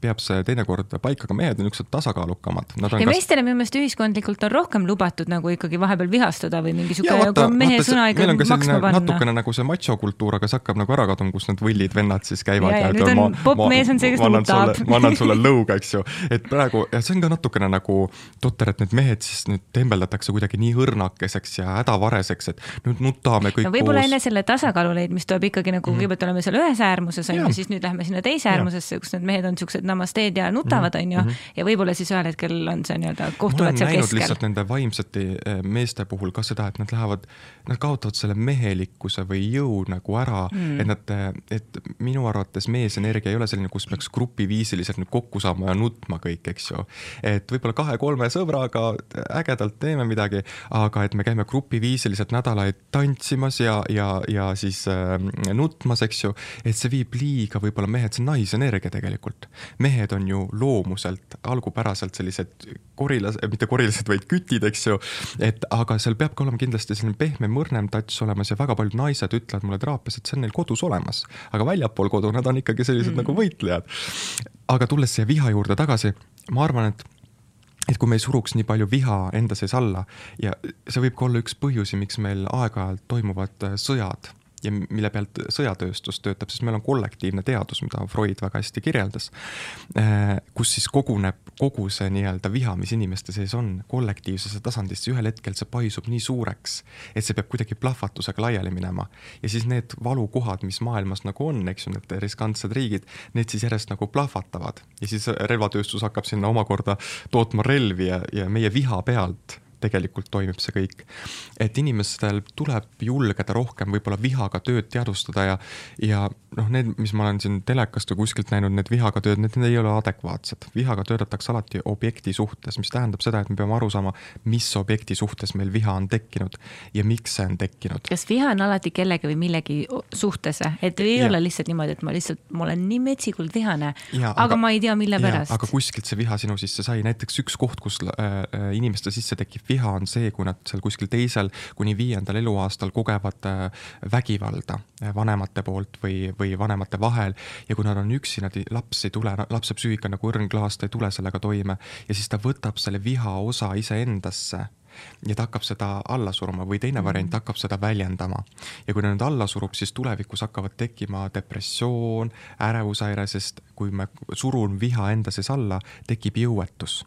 peab see teinekord paika, aga mehed on niisugused tasakaalukamad. ja meestele minu meelest ühiskondlikult on on rohkem lubatud nagu ikkagi vahepeal vihastada või mingi sihuke mehe vaata, sõna ikka maksma panna. natukene nagu see machokultuur, aga see hakkab nagu ära kaduma, kus need võllid vennad siis käivad. ja, ja nüüd on popp-mees on see, kes nutab. ma annan sulle lõuga, eks ju, et praegu ja see on ka natukene nagu totter, et need mehed siis nüüd tembeldatakse kuidagi nii õrnakeseks ja hädavareseks, et nüüd nutame kõik no, võib-olla enne selle tasakaalu leidmist tuleb ikkagi nagu mm kõigepealt oleme seal ühes äärmuses on ju, siis nüüd lähme sinna teise äärmusesse, kus need mehed on siuksed namasteed ja nutavad, on ju, mhm. ja võib-olla siis ühel hetkel on see nii-öelda kohtuvad seal keskel lihtsalt nende vaimsete eh, meeste puhul ka seda, et nad lähevad, nad kaotavad selle mehelikkuse või jõu nagu ära mm., et nad, eh, et minu arvates meesenergia ei ole selline, kus peaks grupiviisiliselt nüüd kokku saama ja nutma kõik, eks ju. et võib-olla kahe-kolme sõbraga ägedalt teeme midagi, aga et me käime grupiviisiliselt nädalaid tantsimas ja, ja, ja siis äh, nutmas, eks ju, et see viib liiga võib-olla mehed, see on naisenergia tegelikult. mehed on ju loomuselt algupäraselt sellised korilas, mitte korilased, vaid kütid, eks ju. et aga seal peab ka olema kindlasti selline pehmem, õrnem touch olemas ja väga paljud naised ütlevad mulle teraapias, et see on neil kodus olemas. aga väljapool kodu nad on ikkagi sellised mm. nagu võitlejad. aga tulles siia viha juurde tagasi, ma arvan, et et kui me ei suruks nii palju viha enda sees alla ja see võib ka olla üks põhjusi, miks meil aeg-ajalt toimuvad sõjad ja mille pealt sõjatööstus töötab, sest meil on kollektiivne teadus, mida Freud väga hästi kirjeldas, äh, kus siis koguneb kogu see nii-öelda viha, mis inimeste sees on, kollektiivsesse tasandisse, ühel hetkel see paisub nii suureks, et see peab kuidagi plahvatusega laiali minema. ja siis need valukohad, mis maailmas nagu on, eks ju, need riskantsed riigid, need siis järjest nagu plahvatavad ja siis relvatööstus hakkab sinna omakorda tootma relvi ja, ja meie viha pealt tegelikult toimib see kõik. et inimestel tuleb julgeda rohkem võib-olla vihaga tööd teadvustada ja, ja noh, need, mis ma olen siin telekast või kuskilt näinud, need vihaga tööd, need ei ole adekvaatsed. vihaga töötatakse alati objekti suhtes, mis tähendab seda, et me peame aru saama, mis objekti suhtes meil viha on tekkinud ja miks see on tekkinud. kas viha on alati kellegi või millegi suhtes, et ei ja. ole lihtsalt niimoodi, et ma lihtsalt, ma olen nii metsikult vihane, aga, aga ma ei tea, mille pärast. aga kuskilt see viha sinu sisse sai, näiteks üks koht, kus äh, äh inimeste sisse tekib viha on see, kui nad seal kuskil teisel kuni viiendal eluaastal kogevad äh, vägivalda äh, vanemate poolt või, või vanemate vahel. Ja kui nad on üksi, nad ei, laps ei tule, lapse psüühika nagu õrn klaas, ta ei tule sellega toime. Ja siis ta võtab selle viha osa iseendasse ja ta hakkab seda alla suruma või teine variant mm. hakkab seda väljendama. ja kui ta nüüd alla surub, siis tulevikus hakkavad tekkima depressioon, ärevushäire, sest kui ma surun viha enda sees alla, tekib jõuetus.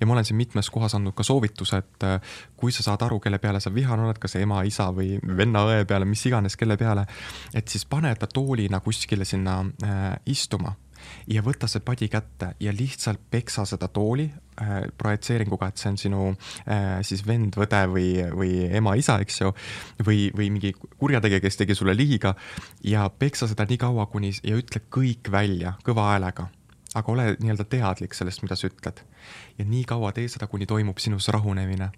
ja ma olen siin mitmes kohas andnud ka soovituse, et äh, kui sa saad aru, kelle peale sa vihane oled, kas ema, isa või venna-õe peale, mis iganes, kelle peale, et siis pane ta toolina kuskile sinna äh, istuma ja võta see padi kätte ja lihtsalt peksa seda tooli äh, projitseeringuga, et see on sinu äh, siis vend, õde või, või ema-isa, eks ju, või, või mingi kurjategija, kes tegi sulle liiga ja peksa seda nii kaua, kuni ja ütle kõik välja kõva häälega aga ole nii-öelda teadlik sellest, mida sa ütled. ja nii kaua tee seda, kuni toimub sinus rahunemine.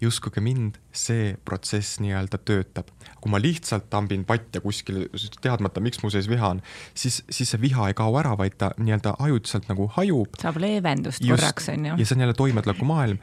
ja uskuge mind, see protsess nii-öelda töötab. kui ma lihtsalt tambin patja kuskile, teadmata, miks mu sees viha on, siis, siis see viha ei kao ära, vaid ta nii-öelda ajutiselt nagu hajub. saab leevendust Just, korraks, on ju. ja see on jälle toimetulekumaailm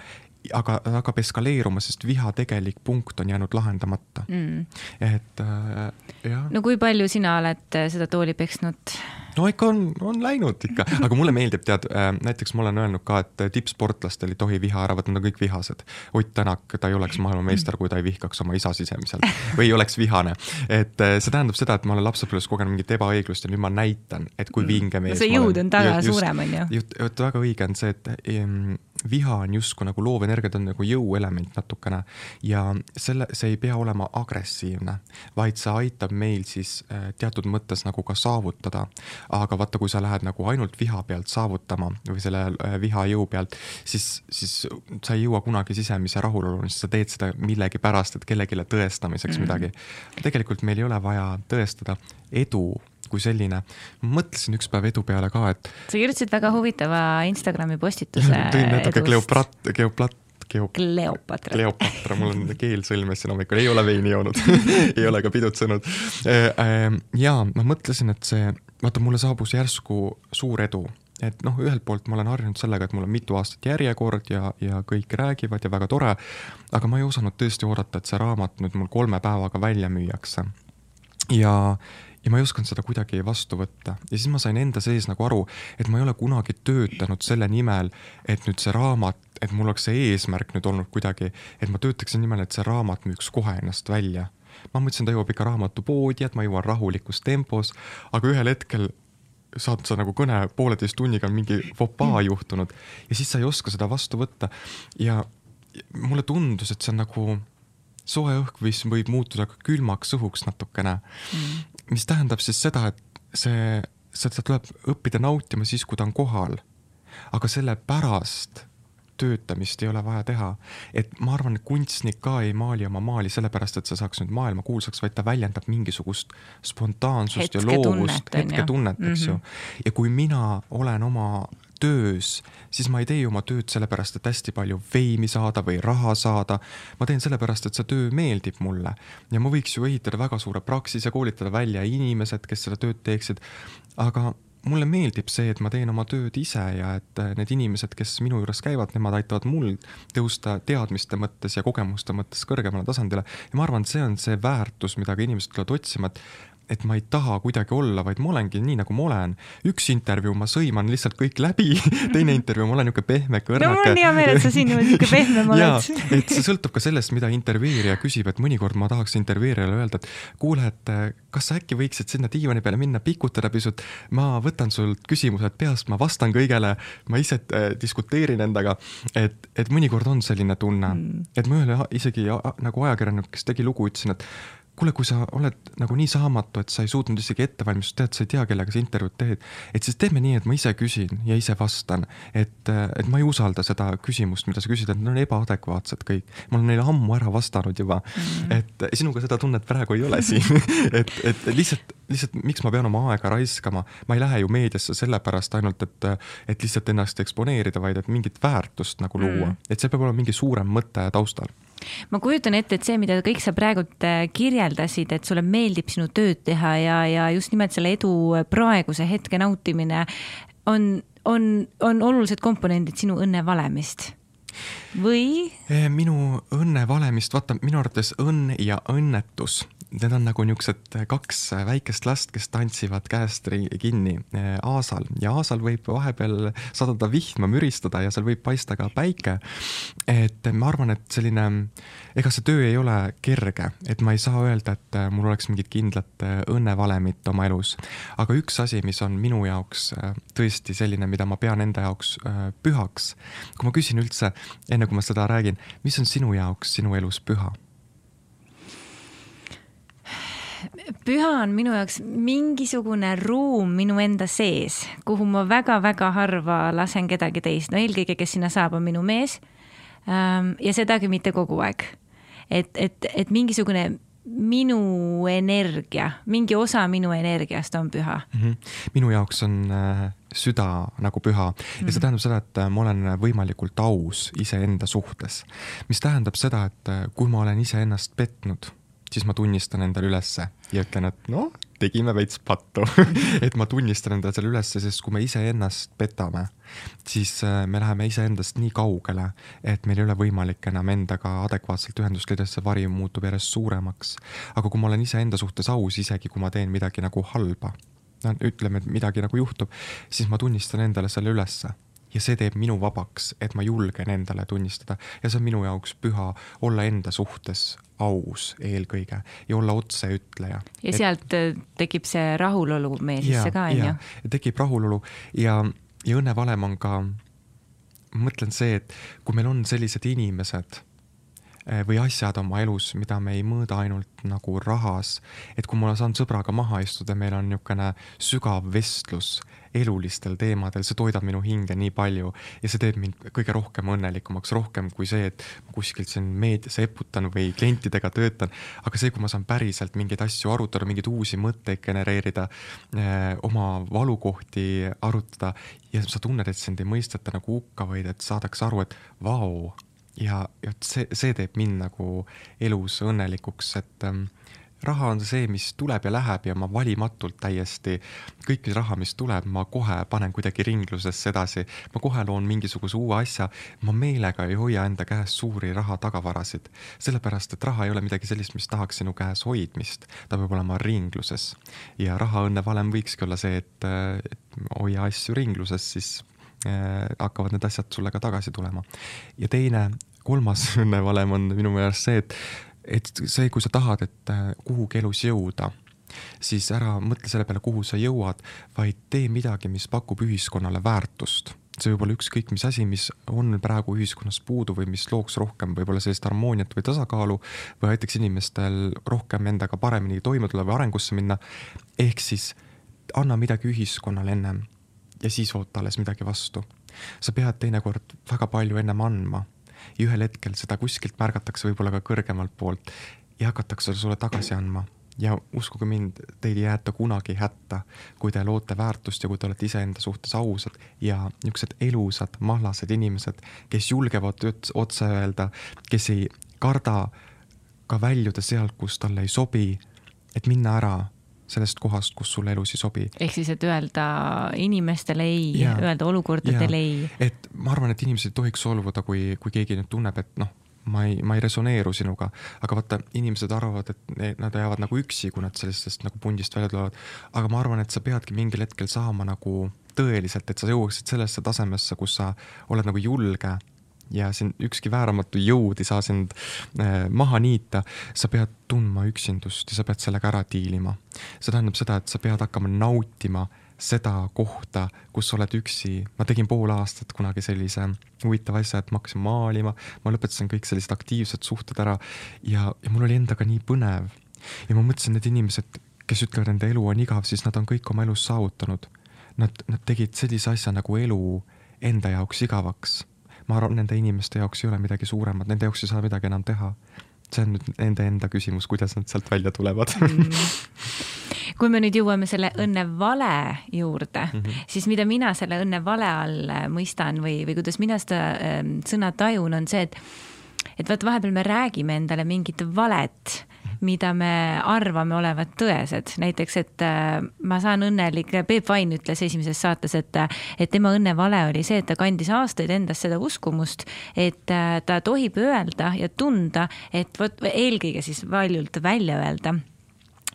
aga hakkab eskaleeruma, sest viha tegelik punkt on jäänud lahendamata mm.. et äh, jah. no kui palju sina oled äh, seda tooli peksnud? no ikka on, on läinud ikka, aga mulle meeldib, tead äh,, näiteks ma olen öelnud ka, et tippsportlastel ei tohi viha ära võtta, nad on kõik vihased. Ott Tänak, ta ei oleks maailmameister, kui ta ei vihkaks oma isa sisemiselt või ei oleks vihane. et äh, see tähendab seda, et ma olen lapsepõlves kogenud mingit ebaõiglust ja nüüd ma näitan, et kui mm. vinge mees no see jõud on taga suurem, on ju. just, väga õige on see, et ähm, viha on justkui nagu loovenergia, ta on nagu jõuelement natukene ja selle, see ei pea olema agressiivne, vaid see aitab meil siis äh, teatud mõttes nagu ka saavutada. aga vaata, kui sa lähed nagu ainult viha pealt saavutama või selle äh, viha jõu pealt, siis, siis sa ei jõua kunagi sisemise rahuloluni, sest sa teed seda millegipärast, et kellelegi tõestamiseks mm -hmm. midagi. tegelikult meil ei ole vaja tõestada edu kui selline. mõtlesin üks päev edu peale ka, et. sa kirjutasid väga huvitava Instagrami postituse. tõin natuke Kleoprat, Kleoplat, Geop... Kleopatra. Kleopatra, mul on keel sõlmes siin hommikul, ei ole veini joonud ei ole ka pidutsenud. Äh, äh, ja ma mõtlesin, et see, vaata, mulle saabus järsku suur edu et noh, ühelt poolt ma olen harjunud sellega, et mul on mitu aastat järjekord ja, ja kõik räägivad ja väga tore, aga ma ei osanud tõesti oodata, et see raamat nüüd mul kolme päevaga välja müüakse. ja, ja ma ei osanud seda kuidagi vastu võtta. Ja siis ma sain enda sees nagu aru, et ma ei ole kunagi töötanud selle nimel, et nüüd see raamat, et mul oleks see eesmärk nüüd olnud kuidagi, et ma töötaksin nimel, et see raamat müüks kohe ennast välja. ma mõtlesin, ta jõuab ikka raamatupoodi, et ma jõuan rahulikus tempos, aga ühel hetkel saad sa nagu kõne pooleteist tunniga mingi fopaa mm. juhtunud. Ja siis sa ei oska seda vastu võtta. Ja mulle tundus, et see on nagu soe õhk, mis võib muutuda ka külmaks õhuks natukene. Mm mis tähendab siis seda, et see, seda tuleb õppida nautima siis, kui ta on kohal. aga selle pärast töötamist ei ole vaja teha. et ma arvan, et kunstnik ka ei maali oma maali sellepärast, et see saaks nüüd maailma kuulsaks, vaid ta väljendab mingisugust spontaansust hetke ja loovust, hetketunnet, eks ju. ja kui mina olen oma töös, siis ma ei tee oma tööd sellepärast, et hästi palju veimi saada või raha saada. ma teen sellepärast, et see töö meeldib mulle ja ma võiks ju ehitada väga suure praksise, koolitada välja inimesed, kes seda tööd teeksid. aga mulle meeldib see, et ma teen oma tööd ise ja et need inimesed, kes minu juures käivad, nemad aitavad mul tõusta teadmiste mõttes ja kogemuste mõttes kõrgemale tasandile. ja ma arvan, et see on see väärtus, mida ka inimesed tulevad otsima, et et ma ei taha kuidagi olla, vaid ma olengi nii, nagu ma olen. üks intervjuu ma sõiman lihtsalt kõik läbi teine intervjuu ma olen niisugune pehme kõrnake. no mul on hea meel, et sa siin niisugune pehmem oled. et see sõltub ka sellest, mida intervjueerija küsib, et mõnikord ma tahaks intervjueerijale öelda, et kuule, et eh, kas sa äkki võiksid sinna diivani peale minna, pikutada pisut, ma võtan sult küsimused peast, ma vastan kõigele, ma ise äh, diskuteerin endaga, et, et mõnikord on selline tunne mm., et ma ühele isegi nagu ajakirjanik, kes tegi lugu, ütlesin, et kuule, kui sa oled nagu nii saamatu, et sa ei suutnud isegi ette valmistada, tead, sa ei tea, kellega sa intervjuud teed, et siis teeme nii, et ma ise küsin ja ise vastan. et, et ma ei usalda seda küsimust, mida sa küsid, et need on ebaadekvaatsed kõik. ma olen neile ammu ära vastanud juba mm. -hmm. et sinuga seda tunnet praegu ei ole siin et, et lihtsalt, lihtsalt miks ma pean oma aega raiskama, ma ei lähe ju meediasse sellepärast ainult, et, et lihtsalt ennast eksponeerida, vaid et mingit väärtust nagu luua mm, -hmm. et see peab olema mingi suurem mõte taustal ma kujutan ette, et see, mida kõik sa praegult äh, kirjeldasid, et sulle meeldib sinu tööd teha ja, ja just nimelt selle edu praeguse hetke nautimine on, on, on olulised komponendid sinu õnnevalemist või? Eh, minu õnnevalemist, vaata minu arvates õnn ja õnnetus need on nagu niisugused kaks väikest last, kes tantsivad käest kinni eh, aasal ja aasal võib vahepeal sadada vihma, müristada ja seal võib paista ka päike. et ma arvan, et selline, ega see töö ei ole kerge, et ma ei saa öelda, et mul oleks mingit kindlat eh, õnnevalemit oma elus. aga üks asi, mis on minu jaoks eh, tõesti selline, mida ma pean enda jaoks pühaks, kui ma küsin üldse, enne kui ma seda räägin, mis on sinu jaoks sinu elus püha püha on minu jaoks mingisugune ruum minu enda sees, kuhu ma väga-väga harva lasen kedagi teist, no eelkõige, kes sinna saab, on minu mees. Ähm, ja sedagi mitte kogu aeg. et, et, et mingisugune minu energia, mingi osa minu energiast on püha mm. -hmm. minu jaoks on äh, süda nagu püha ja see mhm. tähendab seda, et ma olen võimalikult aus iseenda suhtes. mis tähendab seda, et kui ma olen iseennast petnud, siis ma tunnistan endale ülesse ja ütlen, et noh, tegime veits pattu et ma tunnistan endale selle ülesse, sest kui me iseennast petame, siis äh, me läheme iseendast nii kaugele, et meil ei ole võimalik enam endaga adekvaatselt ühendust leida, sest see vari muutub järjest suuremaks. aga kui ma olen iseenda suhtes aus, isegi kui ma teen midagi nagu halba no ütleme, et midagi nagu juhtub, siis ma tunnistan endale selle ülesse ja see teeb minu vabaks, et ma julgen endale tunnistada ja see on minu jaoks püha olla enda suhtes aus eelkõige ja olla otseütleja. ja et... sealt äh, tekib see rahulolu meie sisse ka, onju? tekib rahulolu ja, ja õnnevalem on ka, ma mõtlen see, et kui meil on sellised inimesed või asjad oma elus, mida me ei mõõda ainult nagu rahas. et kui ma saan sõbraga maha istuda, meil on niisugune sügav vestlus elulistel teemadel, see toidab minu hinge nii palju ja see teeb mind kõige rohkem õnnelikumaks, rohkem kui see, et kuskilt siin meedias eputan või klientidega töötan. aga see, kui ma saan päriselt mingeid asju arutada, mingeid uusi mõtteid genereerida, eh, oma valukohti arutada ja sa tunned, et sind ei mõisteta nagu hukka, vaid et saadakse aru, et vau ja, ja see, see teeb mind nagu elus õnnelikuks, et ähm, raha on see, mis tuleb ja läheb ja ma valimatult täiesti kõiki raha, mis tuleb, ma kohe panen kuidagi ringlusesse edasi. ma kohe loon mingisuguse uue asja, ma meelega ei hoia enda käes suuri raha tagavarasid, sellepärast et raha ei ole midagi sellist, mis tahaks sinu käes hoidmist, ta peab olema ringluses. ja rahaõnne valem võikski olla see, et, et hoia asju ringluses, siis Äh, hakkavad need asjad sulle ka tagasi tulema. ja teine, kolmas õnnevalem on minu meelest see, et, et see, kui sa tahad, et äh, kuhugi elus jõuda, siis ära mõtle selle peale, kuhu sa jõuad, vaid tee midagi, mis pakub ühiskonnale väärtust see võib olla ükskõik mis asi, mis on praegu ühiskonnas puudu või mis looks rohkem võib-olla sellist harmooniat või tasakaalu või aitaks inimestel rohkem endaga paremini toime tulla või arengusse minna. ehk siis anna midagi ühiskonnale ennem ja siis oota alles midagi vastu. sa pead teinekord väga palju ennem andma ja ühel hetkel seda kuskilt märgatakse võib-olla ka kõrgemalt poolt ja hakatakse sulle tagasi andma. ja uskuge mind, teid ei jäeta kunagi hätta, kui te loote väärtust ja kui te olete iseenda suhtes ausad ja niisugused elusad, mahlased inimesed, kes julgevad otse öelda, kes ei karda ka väljuda sealt, kus talle ei sobi, et minna ära sellest kohast, kus sulle elus ei sobi. ehk siis, et öelda inimestele ei, öelda olukordadele ei. et ma arvan, et inimesed ei tohiks solvuda, kui, kui keegi nüüd tunneb, et noh, ma ei, ma ei resoneeru sinuga, aga vaata, inimesed arvavad, et nad jäävad nagu üksi, kui nad sellisest nagu pundist välja tulevad. aga ma arvan, et sa peadki mingil hetkel saama nagu tõeliselt, et sa jõuaksid sellesse tasemesse, kus sa oled nagu julge ja sind ükski vääramatu jõud ei saa sind äh, maha niita, sa pead tundma üksindust ja sa pead sellega ära diilima. see tähendab seda, et sa pead hakkama nautima seda kohta, kus sa oled üksi. ma tegin pool aastat kunagi sellise huvitava asja, et ma hakkasin maalima, ma lõpetasin kõik sellised aktiivsed suhted ära ja, ja mul oli endaga nii põnev. ja ma mõtlesin, need inimesed, kes ütlevad, enda elu on igav, siis nad on kõik oma elus saavutanud. Nad, nad tegid sellise asja nagu elu enda jaoks igavaks ma arvan, nende inimeste jaoks ei ole midagi suuremat, nende jaoks ei saa midagi enam teha. see on nüüd nende enda küsimus, kuidas nad sealt välja tulevad mm. kui me nüüd jõuame selle õnne vale juurde mm, -hmm. siis mida mina selle õnne vale all mõistan või, või kuidas mina seda äh, sõna tajun, on see, et et vot vahepeal me räägime endale mingit valet mida me arvame olevat tõesed, näiteks, et äh, ma saan õnnelik, Peep Vain ütles esimeses saates, et, et tema õnnevale oli see, et ta kandis aastaid endas seda uskumust, et äh, ta tohib öelda ja tunda, et vot eelkõige siis valjult välja öelda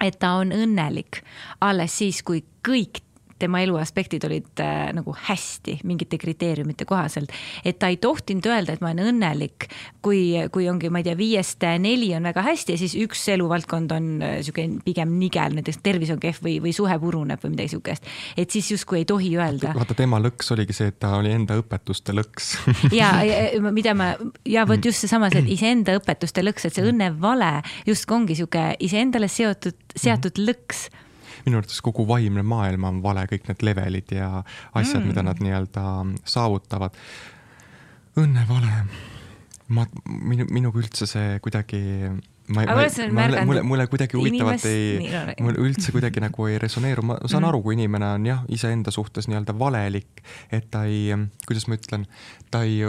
et ta on õnnelik alles siis, kui kõik tema elu aspektid olid äh, nagu hästi mingite kriteeriumite kohaselt. et ta ei tohtinud öelda, et ma olen õnnelik, kui, kui ongi, ma ei tea, viiest neli on väga hästi ja siis üks eluvaldkond on äh, sihuke pigem nigel, näiteks tervis on kehv või, või suhe puruneb või midagi sihukest. et siis justkui ei tohi öelda. vaata, tema lõks oligi see, et ta oli enda õpetuste lõks ja, mida ma, ja vot just seesama, see iseenda õpetuste lõks, et see õnnevale justkui ongi sihuke iseendale seotud, seatud lõks minu arvates kogu vaimne maailm on vale, kõik need levelid ja asjad mm., mida nad nii-öelda saavutavad. õnne vale. ma, minu, minuga üldse see kuidagi, ma, ma, ma, mulle, mulle, mulle kuidagi huvitavalt inimest- ei mul üldse kuidagi nagu ei resoneeru, ma saan Mhm. aru, kui inimene on jah, iseenda suhtes nii-öelda valelik, et ta ei, kuidas ma ütlen, ta ei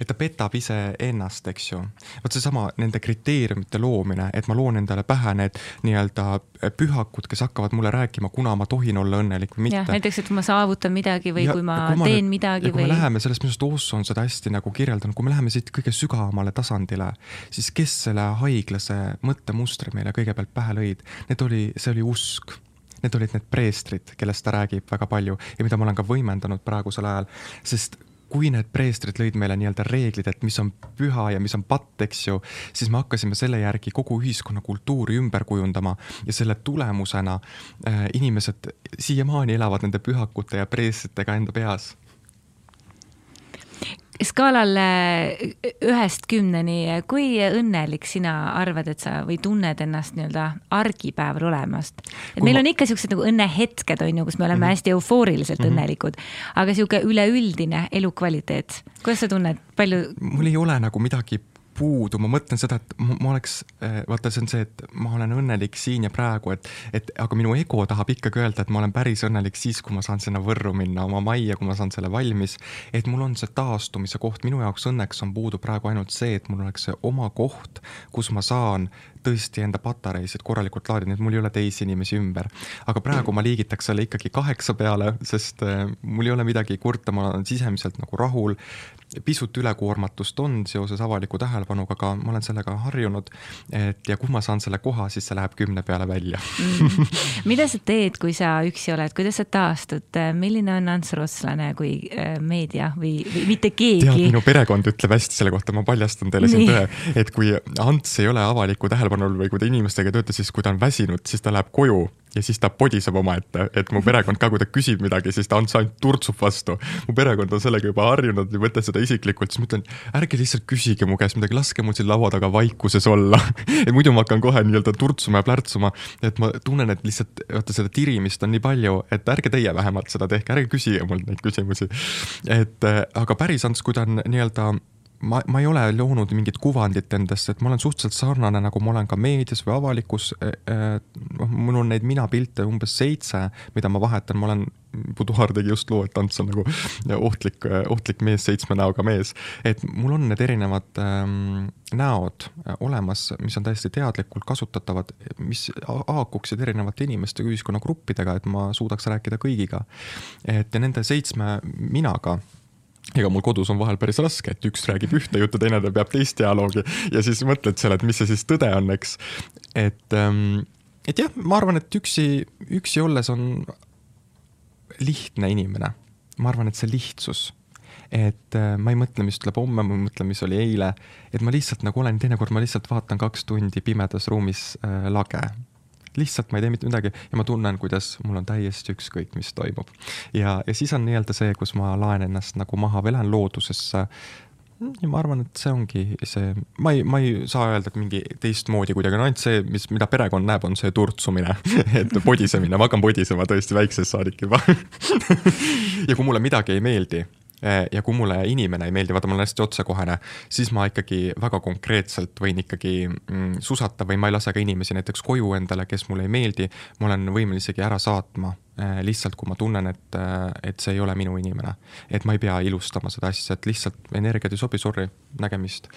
et ta petab iseennast, eks ju. vot seesama nende kriteeriumite loomine, et ma loon endale pähe need nii-öelda pühakud, kes hakkavad mulle rääkima, kuna ma tohin olla õnnelik või mitte. näiteks, et ma saavutan midagi või Ja- kui ma kui teen nüüd- midagi või me läheme sellest, minu arust Osso on seda hästi nagu kirjeldanud, kui me läheme siit kõige sügavamale tasandile, siis kes selle haiglase mõttemustri meile kõigepealt pähe lõid, need oli, see oli usk Need olid need preestrid, kellest ta räägib väga palju ja mida ma olen ka võimendanud praegusel ajal, sest kui need preestrid lõid meile nii-öelda reeglid, et mis on püha ja mis on patt, eks ju, siis me hakkasime selle järgi kogu ühiskonna kultuuri ümber kujundama ja selle tulemusena äh, inimesed siiamaani elavad nende pühakute ja preestritega enda peas skaalal äh, ühest kümneni, kui õnnelik sina arvad, et sa või tunned ennast nii-öelda argipäeval olemast? et meil ma- on ikka siuksed nagu õnnehetked on ju, kus me oleme mm. -hmm. hästi eufooriliselt mm. -hmm. õnnelikud, aga sihuke üleüldine elukvaliteet, kuidas sa tunned, palju, mul ei ole nagu midagi puudu, ma mõtlen seda, et ma, oleks, vaata, see on see, et ma olen õnnelik siin ja praegu, et, et aga minu ego tahab ikkagi öelda, et ma olen päris õnnelik siis, kui ma saan sinna Võrru minna oma majja, kui ma saan selle valmis. et mul on see taastumise koht, minu jaoks õnneks on puudu praegu ainult see, et mul oleks see oma koht, kus ma saan tõesti enda patareisid korralikult laadida, nii et mul ei ole teisi inimesi ümber. aga praegu ma liigitaks selle ikkagi kaheksa peale, sest eh, mul ei ole midagi kurta, ma olen sisemiselt nagu rahul. pisut ülekoormatust on seoses avaliku tähelepanuga, aga ma olen sellega harjunud. et ja kui ma saan selle koha, siis see läheb kümne peale välja. mida sa teed, kui sa üksi oled, kuidas sa taastud, milline on Ants Rotslane kui äh, meedia või, või mitte tead, keegi? minu perekond ütleb hästi selle kohta, ma paljastan teile siin tõe, et kui Ants ei ole avaliku tähelepanu all või kui ta inimestega ei tööta, siis kui ta on väsinud, siis ta läheb koju ja siis ta podiseb omaette, et mu perekond ka, kui ta küsib midagi, siis ta Ants ainult turtsub vastu. mu perekond on sellega juba harjunud, ei võta seda isiklikult, siis ma ütlen, ärge lihtsalt küsige mu käest midagi, laske mul siin laua taga vaikuses olla. et muidu ma hakkan kohe nii-öelda turtsuma ja plärtsuma, et ma tunnen, et lihtsalt vaata seda tirimist on nii palju, et ärge teie vähemalt seda tehke, ärge küsige mult neid küsimusi. et äh, aga päris Ants, kui ta on nii-öelda ma, ma ei ole loonud mingit kuvandit endast, et ma olen suhteliselt sarnane, nagu ma olen ka meedias või avalikus. noh, mul on neid mina-pilte umbes seitse, mida ma vahetan, ma olen, Buduar tegi just loo, et Ants on nagu ohtlik, ohtlik mees, seitsme näoga mees. et mul on need erinevad ähm, näod olemas, mis on täiesti teadlikult kasutatavad, mis ha- haakuksid erinevate inimeste ühiskonnagruppidega, et ma suudaks rääkida kõigiga. et ja nende seitsme minaga ega mul kodus on vahel päris raske, et üks räägib ühte juttu, teine peab teist dialoogi ja siis mõtled seal, et mis see siis tõde on, eks. et, et jah, ma arvan, et üksi, üksi olles on lihtne inimene. ma arvan, et see lihtsus, et äh, ma ei mõtle, mis tuleb homme, ma ei mõtle, mis oli eile, et ma lihtsalt nagu olen, teinekord ma lihtsalt vaatan kaks tundi pimedas ruumis äh, lage lihtsalt ma ei tee mitte midagi ja ma tunnen, kuidas mul on täiesti ükskõik, mis toimub. ja, ja siis on nii-öelda see, kus ma laen ennast nagu maha või lähen loodusesse. ja ma arvan, et see ongi see, ma ei, ma ei saa öelda, et mingi teistmoodi kuidagi, on ainult see, mis, mida perekond näeb, on see turtsumine, et podisemine, ma hakkan podisema tõesti väiksest saadik juba. ja kui mulle midagi ei meeldi ja kui mulle inimene ei meeldi, vaata, ma olen hästi otsekohene, siis ma ikkagi väga konkreetselt võin ikkagi mm, susata või ma ei lase ka inimesi näiteks koju endale, kes mulle ei meeldi. ma olen võimeline isegi ära saatma eh, lihtsalt, kui ma tunnen, et, et see ei ole minu inimene. et ma ei pea ilustama seda asja, et lihtsalt energiat ei sobi, sorry, nägemist.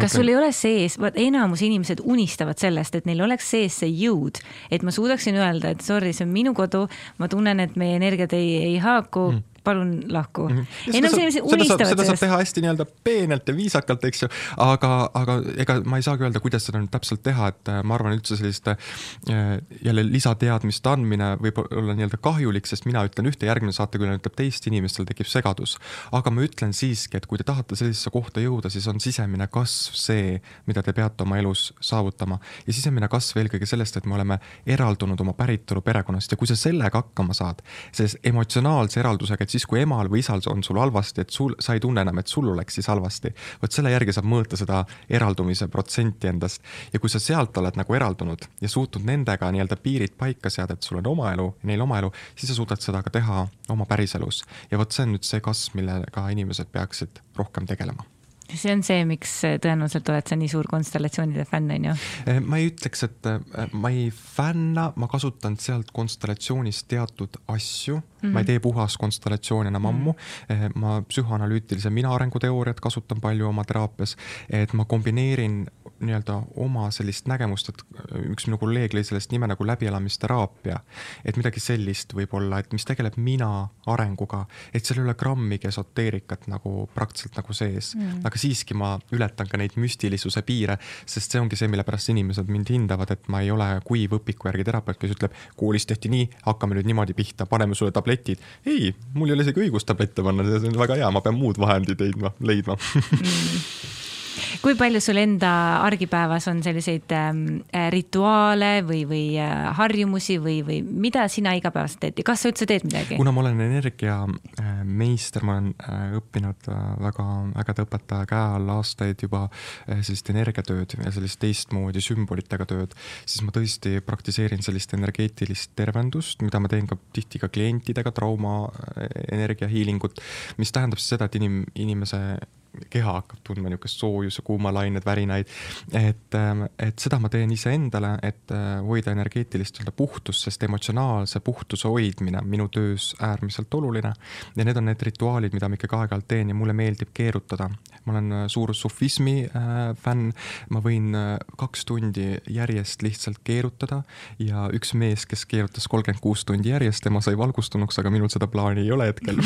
kas sul ei ole sees, vaat enamus inimesed unistavad sellest, et neil oleks sees see jõud, et ma suudaksin öelda, et sorry, see on minu kodu, ma tunnen, et meie energiad ei, ei haaku mm., palun lahku mm. -hmm. enamus inimesed seda saab, seda saab teha hästi nii-öelda peenelt ja viisakalt, eks ju, aga, aga ega ma ei saagi öelda, kuidas seda nüüd täpselt teha, et äh, ma arvan üldse selliste äh, jälle lisateadmiste andmine võib olla nii-öelda kahjulik, sest mina ütlen ühte, järgmine saatekülaline ütleb teist, inimestel tekib segadus. aga ma ütlen siiski, et kui te tahate sellisesse kohta jõuda, siis on sisemine kasv see, mida te peate oma elus saavutama ja sisemine kasv eelkõige sellest, et me oleme eraldunud oma päritolu perekonnast ja kui sa sellega hakkama saad, selles emotsionaalse eraldusega, et siis kui emal või isal on sul halvasti, et sul, sa ei tunne enam, et sul oleks siis halvasti. vot selle järgi saab mõõta seda eraldumise protsenti endast ja kui sa sealt oled nagu eraldunud ja suutnud nendega nii-öelda piirid paika seada, et sul on oma elu ja neil oma elu, siis sa suudad seda ka teha oma päriselus. ja vot see on nüüd see kasv, millega inimesed peaksid rohkem tegelema see on see, miks tõenäoliselt oled sa nii suur konstellatsioonide fänn, on ju? Eh, ma ei ütleks, et eh, ma ei fänna, ma kasutan sealt konstellatsioonist teatud asju mm, -hmm. ma ei mhm. tee puhas konstellatsiooni enam ammu mm. -hmm. ma psühhoanalüütilise mina arenguteooriat kasutan palju oma teraapias, et ma kombineerin nii-öelda oma sellist nägemust, et üks minu kolleeg lõi sellest nime nagu läbielamisteraapia. et midagi sellist võib-olla, et mis tegeleb mina arenguga, et seal ei ole grammigi esoteerikat nagu praktiliselt nagu sees mm., aga siiski ma ületan ka neid müstilisuse piire, sest see ongi see, mille pärast inimesed mind hindavad, et ma ei ole kuiv õpiku järgi terapeut, kes ütleb, koolis tehti nii, hakkame nüüd niimoodi pihta, paneme sulle tabletid. ei, mul ei ole isegi õigust tablette panna, see on väga hea, ma pean muud vahendid leidma, leidma mm kui palju sul enda argipäevas on selliseid ähm, äh, rituaale või, või äh, harjumusi või, või mida sina igapäevaselt teed ja kas sa üldse teed midagi? kuna ma olen energiameister, ma olen äh, õppinud äh, väga ägeda õpetaja käe all aastaid juba äh, sellist energiatööd ja sellist teistmoodi sümbolitega tööd, siis ma tõesti praktiseerin sellist energeetilist tervendust, mida ma teen ka tihti ka klientidega, trauma äh, energia healing ut, mis tähendab siis seda, et inim-, inimese keha hakkab tundma niisugust soojuse, kuumalained, värinaid. et, ähm, et seda ma teen iseendale, et äh, hoida energeetilist nii-öelda puhtust, sest emotsionaalse puhtuse hoidmine on minu töös äärmiselt oluline. ja need on need rituaalid, mida ma ikkagi aeg-ajalt teen ja mulle meeldib keerutada. ma olen äh, suur sufismi äh, fänn, ma võin kaks tundi järjest lihtsalt keerutada ja üks mees, kes keerutas kolmkümmend kuus tundi järjest, tema sai valgustunuks, aga minul seda plaani ei ole hetkel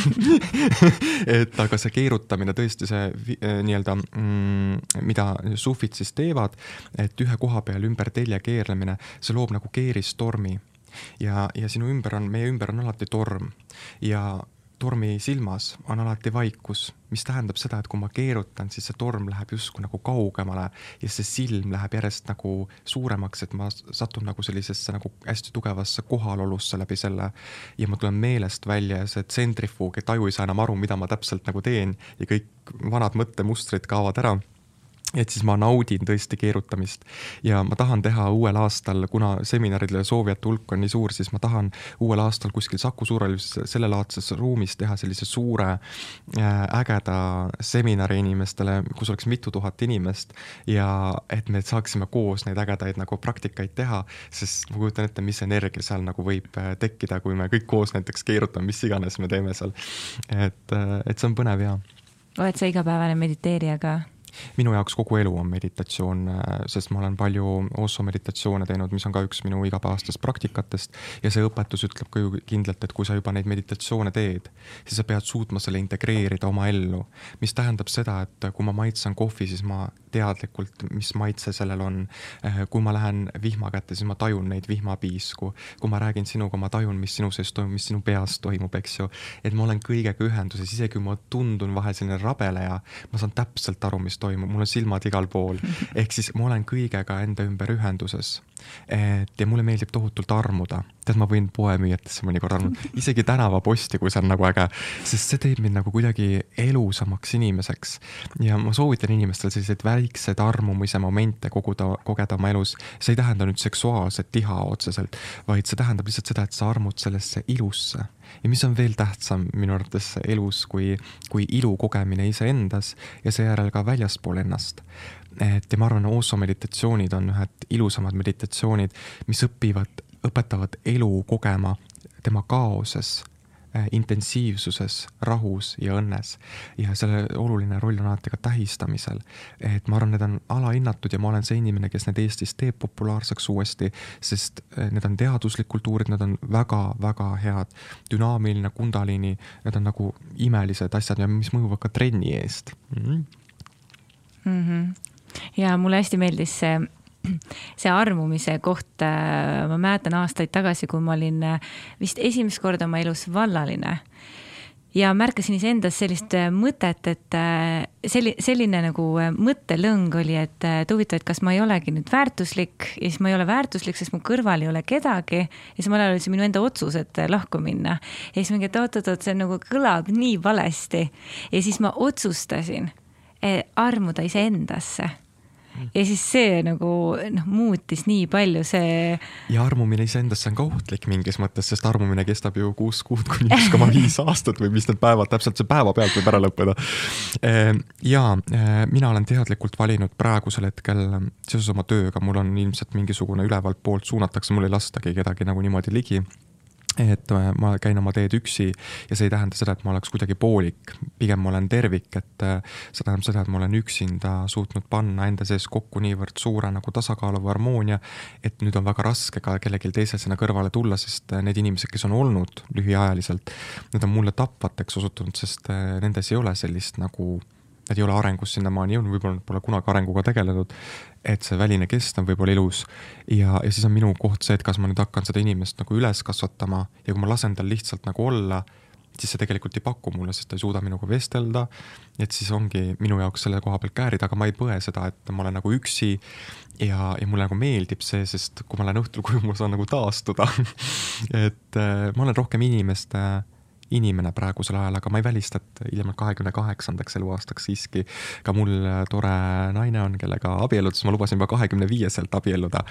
et aga see keerutamine tõesti, see nii-öelda mm,, mida sufid siis teevad, et ühe koha peal ümber telje keerlemine, see loob nagu keeristormi. ja, ja sinu ümber on, meie ümber on alati torm ja tormi silmas on alati vaikus, mis tähendab seda, et kui ma keerutan, siis see torm läheb justkui nagu kaugemale ja see silm läheb järjest nagu suuremaks, et ma satun nagu sellisesse nagu hästi tugevasse kohalolusse läbi selle. ja ma tulen meelest välja ja see tsentrifuug, et aju ei saa enam aru, mida ma täpselt nagu teen ja kõik vanad mõttemustrid kaovad ära et siis ma naudin tõesti keerutamist ja ma tahan teha uuel aastal, kuna seminaridele soovijate hulk on nii suur, siis ma tahan uuel aastal kuskil Saku Suurhallis sellelaadses ruumis teha sellise suure äh, ägeda seminari inimestele, kus oleks mitu tuhat inimest ja et me saaksime koos neid ägedaid nagu praktikaid teha, sest ma kujutan ette, mis energia seal nagu võib äh, tekkida, kui me kõik koos näiteks keerutame, mis iganes me teeme seal. et, äh, et see on põnev ja. oled sa igapäevane mediteerija ka? Minu jaoks kogu elu on meditatsioon, äh, sest ma olen palju Osso meditatsioone teinud, mis on ka üks minu igapäevastest praktikatest. ja see õpetus ütleb ka ju kindlalt, et kui sa juba neid meditatsioone teed, siis sa pead suutma selle integreerida oma ellu. mis tähendab seda, et kui ma maitsen kohvi, siis ma teadlikult, mis maitse sellel on. Äh, kui ma lähen vihma kätte, siis ma tajun neid vihmapiisku. kui ma räägin sinuga, ma tajun, mis sinu sees toimub, mis sinu peas toimub, eks ju. et ma olen kõigega ühenduses, isegi kui ma tundun vahel selline rabeleja, ma saan täpselt aru, mis toimub mul on silmad igal pool. ehk siis ma olen kõigega enda ümber ühenduses. et ja mulle meeldib tohutult armuda, tead, ma võin poemüüjatesse mõnikord armuda, isegi tänavaposti, kui see on nagu äge, sest see teeb mind nagu kuidagi elusamaks inimeseks. ja ma soovitan inimestel selliseid väikseid armumise momente koguda, kogeda oma elus. see ei tähenda nüüd seksuaalset tiha otseselt, vaid see tähendab lihtsalt seda, et sa armud sellesse ilusse ja mis on veel tähtsam minu arvates elus kui, kui ilu kogemine iseendas ja seejärel ka väljaspool ennast. et ja ma arvan, Osso meditatsioonid on ühed ilusamad meditatsioonid, mis õpivad, õpetavad elu kogema tema kaoses intensiivsuses, rahus ja õnnes. ja selle oluline roll on alati ka tähistamisel. et ma arvan, need on alahinnatud ja ma olen see inimene, kes need Eestis teeb populaarseks uuesti, sest äh, need on teaduslik kultuurid, need on väga-väga head. dünaamiline kundaliini, need on nagu imelised asjad ja mis mõjuvad ka trenni eest mm. -hmm. Mm -hmm. ja mulle hästi meeldis see see armumise koht, äh, ma mäletan aastaid tagasi, kui ma olin äh, vist esimest korda oma elus vallaline ja märkasin iseendas sellist äh, mõtet, et selli-, selline nagu mõttelõng oli, et, et huvitav, et kas ma ei olegi nüüd väärtuslik ja siis ma ei ole väärtuslik, sest mu kõrval ei ole kedagi. ja samal ajal oli see minu enda otsus, et lahku minna. ja siis mingi, et oot-oot-oot, see nagu kõlab nii valesti. ja siis ma otsustasin armuda iseendasse ja siis see nagu noh, muutis nii palju, see. ja armumine iseendasse on ka ohtlik mingis mõttes, sest armumine kestab ju kuus kuud kuni üks koma viis aastat või mis need päevad, täpselt see päevapealt võib ära lõppeda. Ehm, ja eh, mina olen teadlikult valinud praegusel hetkel seoses oma tööga, mul on ilmselt mingisugune ülevalt poolt suunatakse, mul ei lastagi kedagi nagu niimoodi ligi et äh, ma käin oma teed üksi ja see ei tähenda seda, et ma oleks kuidagi poolik, pigem ma olen tervik, et äh, see tähendab seda, et ma olen üksinda suutnud panna enda sees kokku niivõrd suure nagu tasakaalu või harmoonia, et nüüd on väga raske ka kellelgi teisel sinna kõrvale tulla, sest äh, need inimesed, kes on olnud lühiajaliselt, need on mulle tapvateks osutunud, sest nendes ei ole sellist nagu nad ei ole arengus sinnamaani jõudnud, võib-olla nad pole kunagi arenguga tegelenud, et see väline kest on võib-olla ilus. ja, ja siis on minu koht see, et kas ma nüüd hakkan seda inimest nagu üles kasvatama ja kui ma lasen tal lihtsalt nagu olla, siis see tegelikult ei paku mulle, sest ta ei suuda minuga vestelda. et siis ongi minu jaoks selle koha pealt käärida, aga ma ei põe seda, et ma olen nagu üksi ja, ja mulle nagu meeldib see, sest kui ma lähen õhtul koju, ma saan nagu taastuda et äh, ma olen rohkem inimeste äh, inimene praegusel ajal, aga ma ei välista, et hiljemalt kahekümne kaheksandaks eluaastaks siiski ka mul tore naine on, kellega abielluda, siis ma lubasin juba kahekümne viieselt abielluda.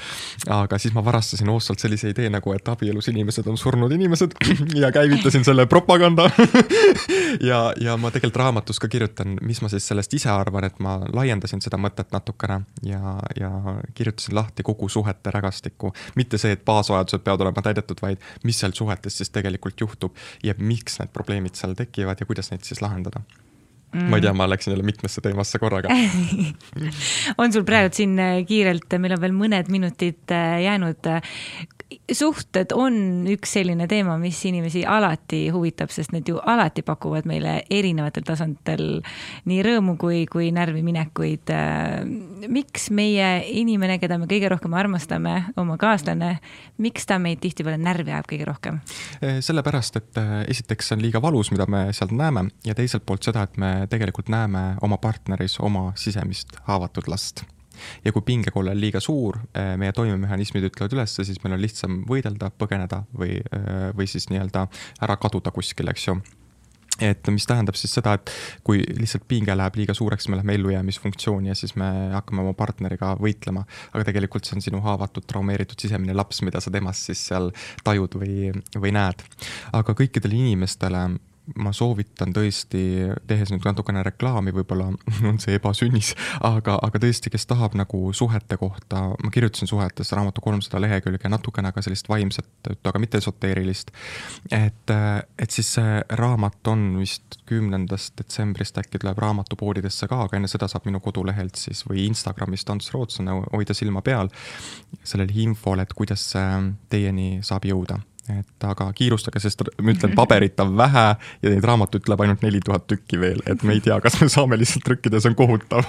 aga siis ma varastasin hoostalt sellise idee nagu, et abielus inimesed on surnud inimesed ja käivitasin selle propaganda ja, ja ma tegelikult raamatus ka kirjutan, mis ma siis sellest ise arvan, et ma laiendasin seda mõtet natukene ja, ja kirjutasin lahti kogu suhete rägastikku. mitte see, et baasvajadused peavad olema täidetud, vaid mis seal suhetes siis tegelikult juhtub ja miks miks need probleemid seal tekivad ja kuidas neid siis lahendada. Mm.. ma ei tea, ma läksin jälle mitmesse teemasse korraga. On sul praegu siin äh, kiirelt, meil on veel mõned minutid äh, jäänud suhted on üks selline teema, mis inimesi alati huvitab, sest need ju alati pakuvad meile erinevatel tasanditel nii rõõmu kui, kui närviminekuid. miks meie inimene, keda me kõige rohkem armastame, oma kaaslane, miks ta meid tihtipeale närvi ajab kõige rohkem? Eh, sellepärast, et eh, esiteks see on liiga valus, mida me sealt näeme ja teiselt poolt seda, et me tegelikult näeme oma partneris oma sisemist haavatud last ja kui pingekolle on liiga suur, eh, meie toimemehhanismid ütlevad üles, siis meil on lihtsam võidelda, põgeneda või, eh, või siis nii-öelda ära kaduda kuskile, eks ju et mis tähendab siis seda, et kui lihtsalt pinge läheb liiga suureks, me läheme ellujäämisfunktsiooni ja siis me hakkame oma partneriga võitlema. aga tegelikult see on sinu haavatud, traumeeritud sisemine laps, mida sa temas siis seal tajud või, või näed. aga kõikidele inimestele ma soovitan tõesti, tehes nüüd natukene reklaami, võib-olla on see ebasünnis, aga, aga tõesti, kes tahab nagu suhete kohta, ma kirjutasin suhetes raamatu kolmsada lehekülge, natukene ka sellist vaimset aga mitte esoteerilist. et, et siis see raamat on vist kümnendast detsembrist äkki tuleb raamatupoodidesse ka, aga enne seda saab minu kodulehelt siis või Instagramist Ants Rootson hoida silma peal sellel infol, et kuidas see teieni saab jõuda et aga kiirustage, sest ma ütlen, paberit on vähe ja neid raamatuid tuleb ainult neli tuhat tükki veel, et me ei tea, kas me saame lihtsalt trükkida, see on kohutav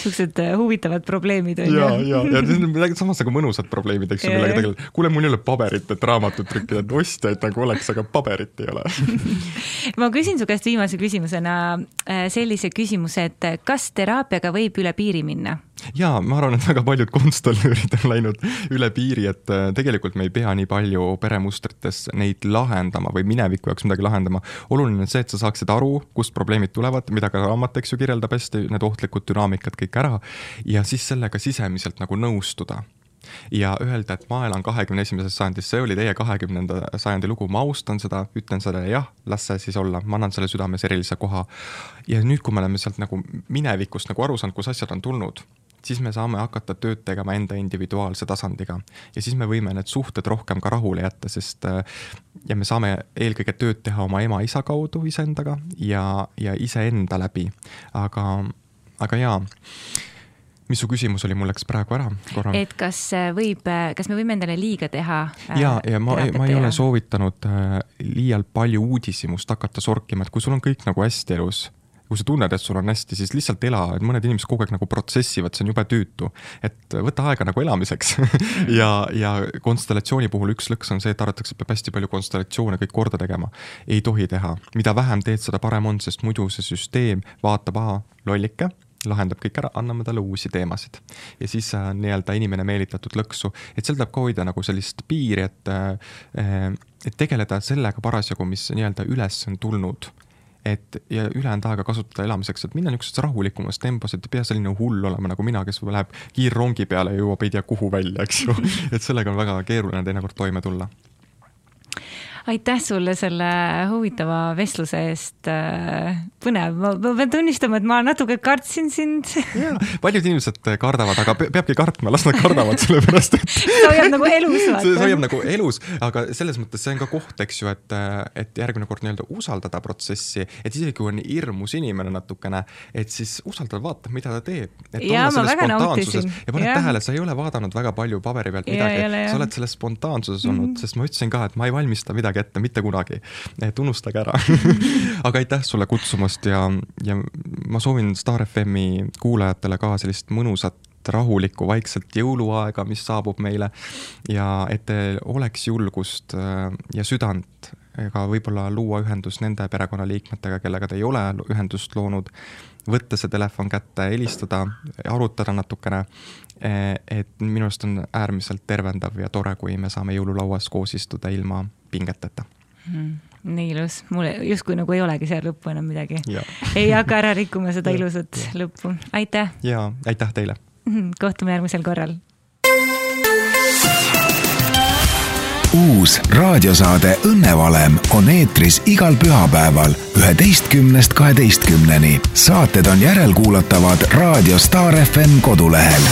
niisugused äh, huvitavad probleemid on ju. ja, ja, ja midagi samas nagu mõnusad probleemid, eks ju, millega tegeleda. kuule, mul ei ole paberit, et raamatut trükkida, et ostjaid nagu oleks, aga paberit ei ole ma küsin su käest viimase küsimusena äh, sellise küsimuse, et kas teraapiaga võib üle piiri minna? Ja ma arvan, et väga paljud konstanöörid on läinud üle piiri, et äh, tegelikult me ei pea nii palju peremustrites neid lahendama või mineviku jaoks midagi lahendama. oluline on see, et sa saaksid aru, kust probleemid tulevad, mida ka raamat, eks ju, kirjeldab hästi, need ohtlikud dünaamikad kõik ära ja siis sellega sisemiselt nagu nõustuda ja öelda, et ma elan kahekümne esimeses sajandis, see oli teie kahekümnenda sajandi lugu, ma austan seda, ütlen sellele jah, las see siis olla, ma annan selle südames erilise koha. ja nüüd, kui me oleme sealt nagu minevikust nagu aru saanud, kus asjad on tulnud, siis me saame hakata tööd tegema enda individuaalse tasandiga. ja siis me võime need suhted rohkem ka rahule jätta, sest äh, ja me saame eelkõige tööd teha oma ema-isa kaudu iseendaga ja, ja iseenda läbi. aga, aga jaa mis su küsimus oli, mul läks praegu ära korra. et kas äh, võib, äh, kas me võime endale liiga teha? ja, ja ma, ma ei ole soovitanud liialt palju uudishimust hakata sorkima, et kui sul on kõik nagu hästi elus kui sa tunned, et sul on hästi, siis lihtsalt ela, et mõned inimesed kogu aeg nagu protsessivad, see on jube tüütu. et võta aega nagu elamiseks ja, ja konstellatsiooni puhul üks lõks on see, et arvatakse, et peab hästi palju konstellatsioone kõik korda tegema. ei tohi teha, mida vähem teed, seda parem on, sest muidu see süsteem vaatab, aa, lollike lahendab kõik ära, anname talle uusi teemasid. ja siis on äh, nii-öelda inimene meelitatud lõksu, et seal tuleb ka hoida nagu sellist piiri, et, äh, et tegeleda sellega parasjagu, mis nii-öelda üles on tulnud et ja ülejäänud aega kasutada elamiseks, et minna niisuguses rahulikumas tempos, et ei pea selline hull olema nagu mina, kes läheb kiirrongi peale ja jõuab ei tea kuhu välja, eks ju. et sellega on väga keeruline teinekord toime tulla aitäh sulle selle huvitava vestluse eest. põnev, ma pean tunnistama, et ma natuke kartsin sind. paljud inimesed kardavad, aga peabki kartma, las nad kardavad, sellepärast et. see hoiab nagu elus. see hoiab nagu elus, aga selles mõttes see on ka koht, eks ju, et, et järgmine kord nii-öelda usaldada protsessi, et isegi kui on hirmus inimene natukene, et siis usaldada, vaata, mida ta teeb. ja ma väga nautisin. ja paned tähele, sa ei ole vaadanud väga palju paberi pealt midagi, sa oled selles spontaansuses olnud mm, -hmm. sest ma ütlesin ka, et ma ei valmista midagi midagi ette, mitte kunagi. et unustage ära aga aitäh sulle kutsumast ja, ja ma soovin Star FM-i kuulajatele ka sellist mõnusat rahulikku vaikselt jõuluaega, mis saabub meile ja et teil oleks julgust äh, ja südant ka võib-olla luua ühendus nende perekonnaliikmetega, kellega te ei ole ühendust loonud, võtta see telefon kätte, helistada, arutada natukene. Äh, et minu arust on äärmiselt tervendav ja tore, kui me saame jõululauas koos istuda ilma pingeteta mm nii ilus, mul justkui nagu ei olegi seal lõppu enam midagi. ei hakka ära rikkuma seda ilusat lõppu, aitäh. ja aitäh teile. kohtume järgmisel korral. Uus raadiosaade Õnnevalem on eetris igal pühapäeval üheteistkümnest kaheteistkümneni. saated on järelkuulatavad raadio Star FM kodulehel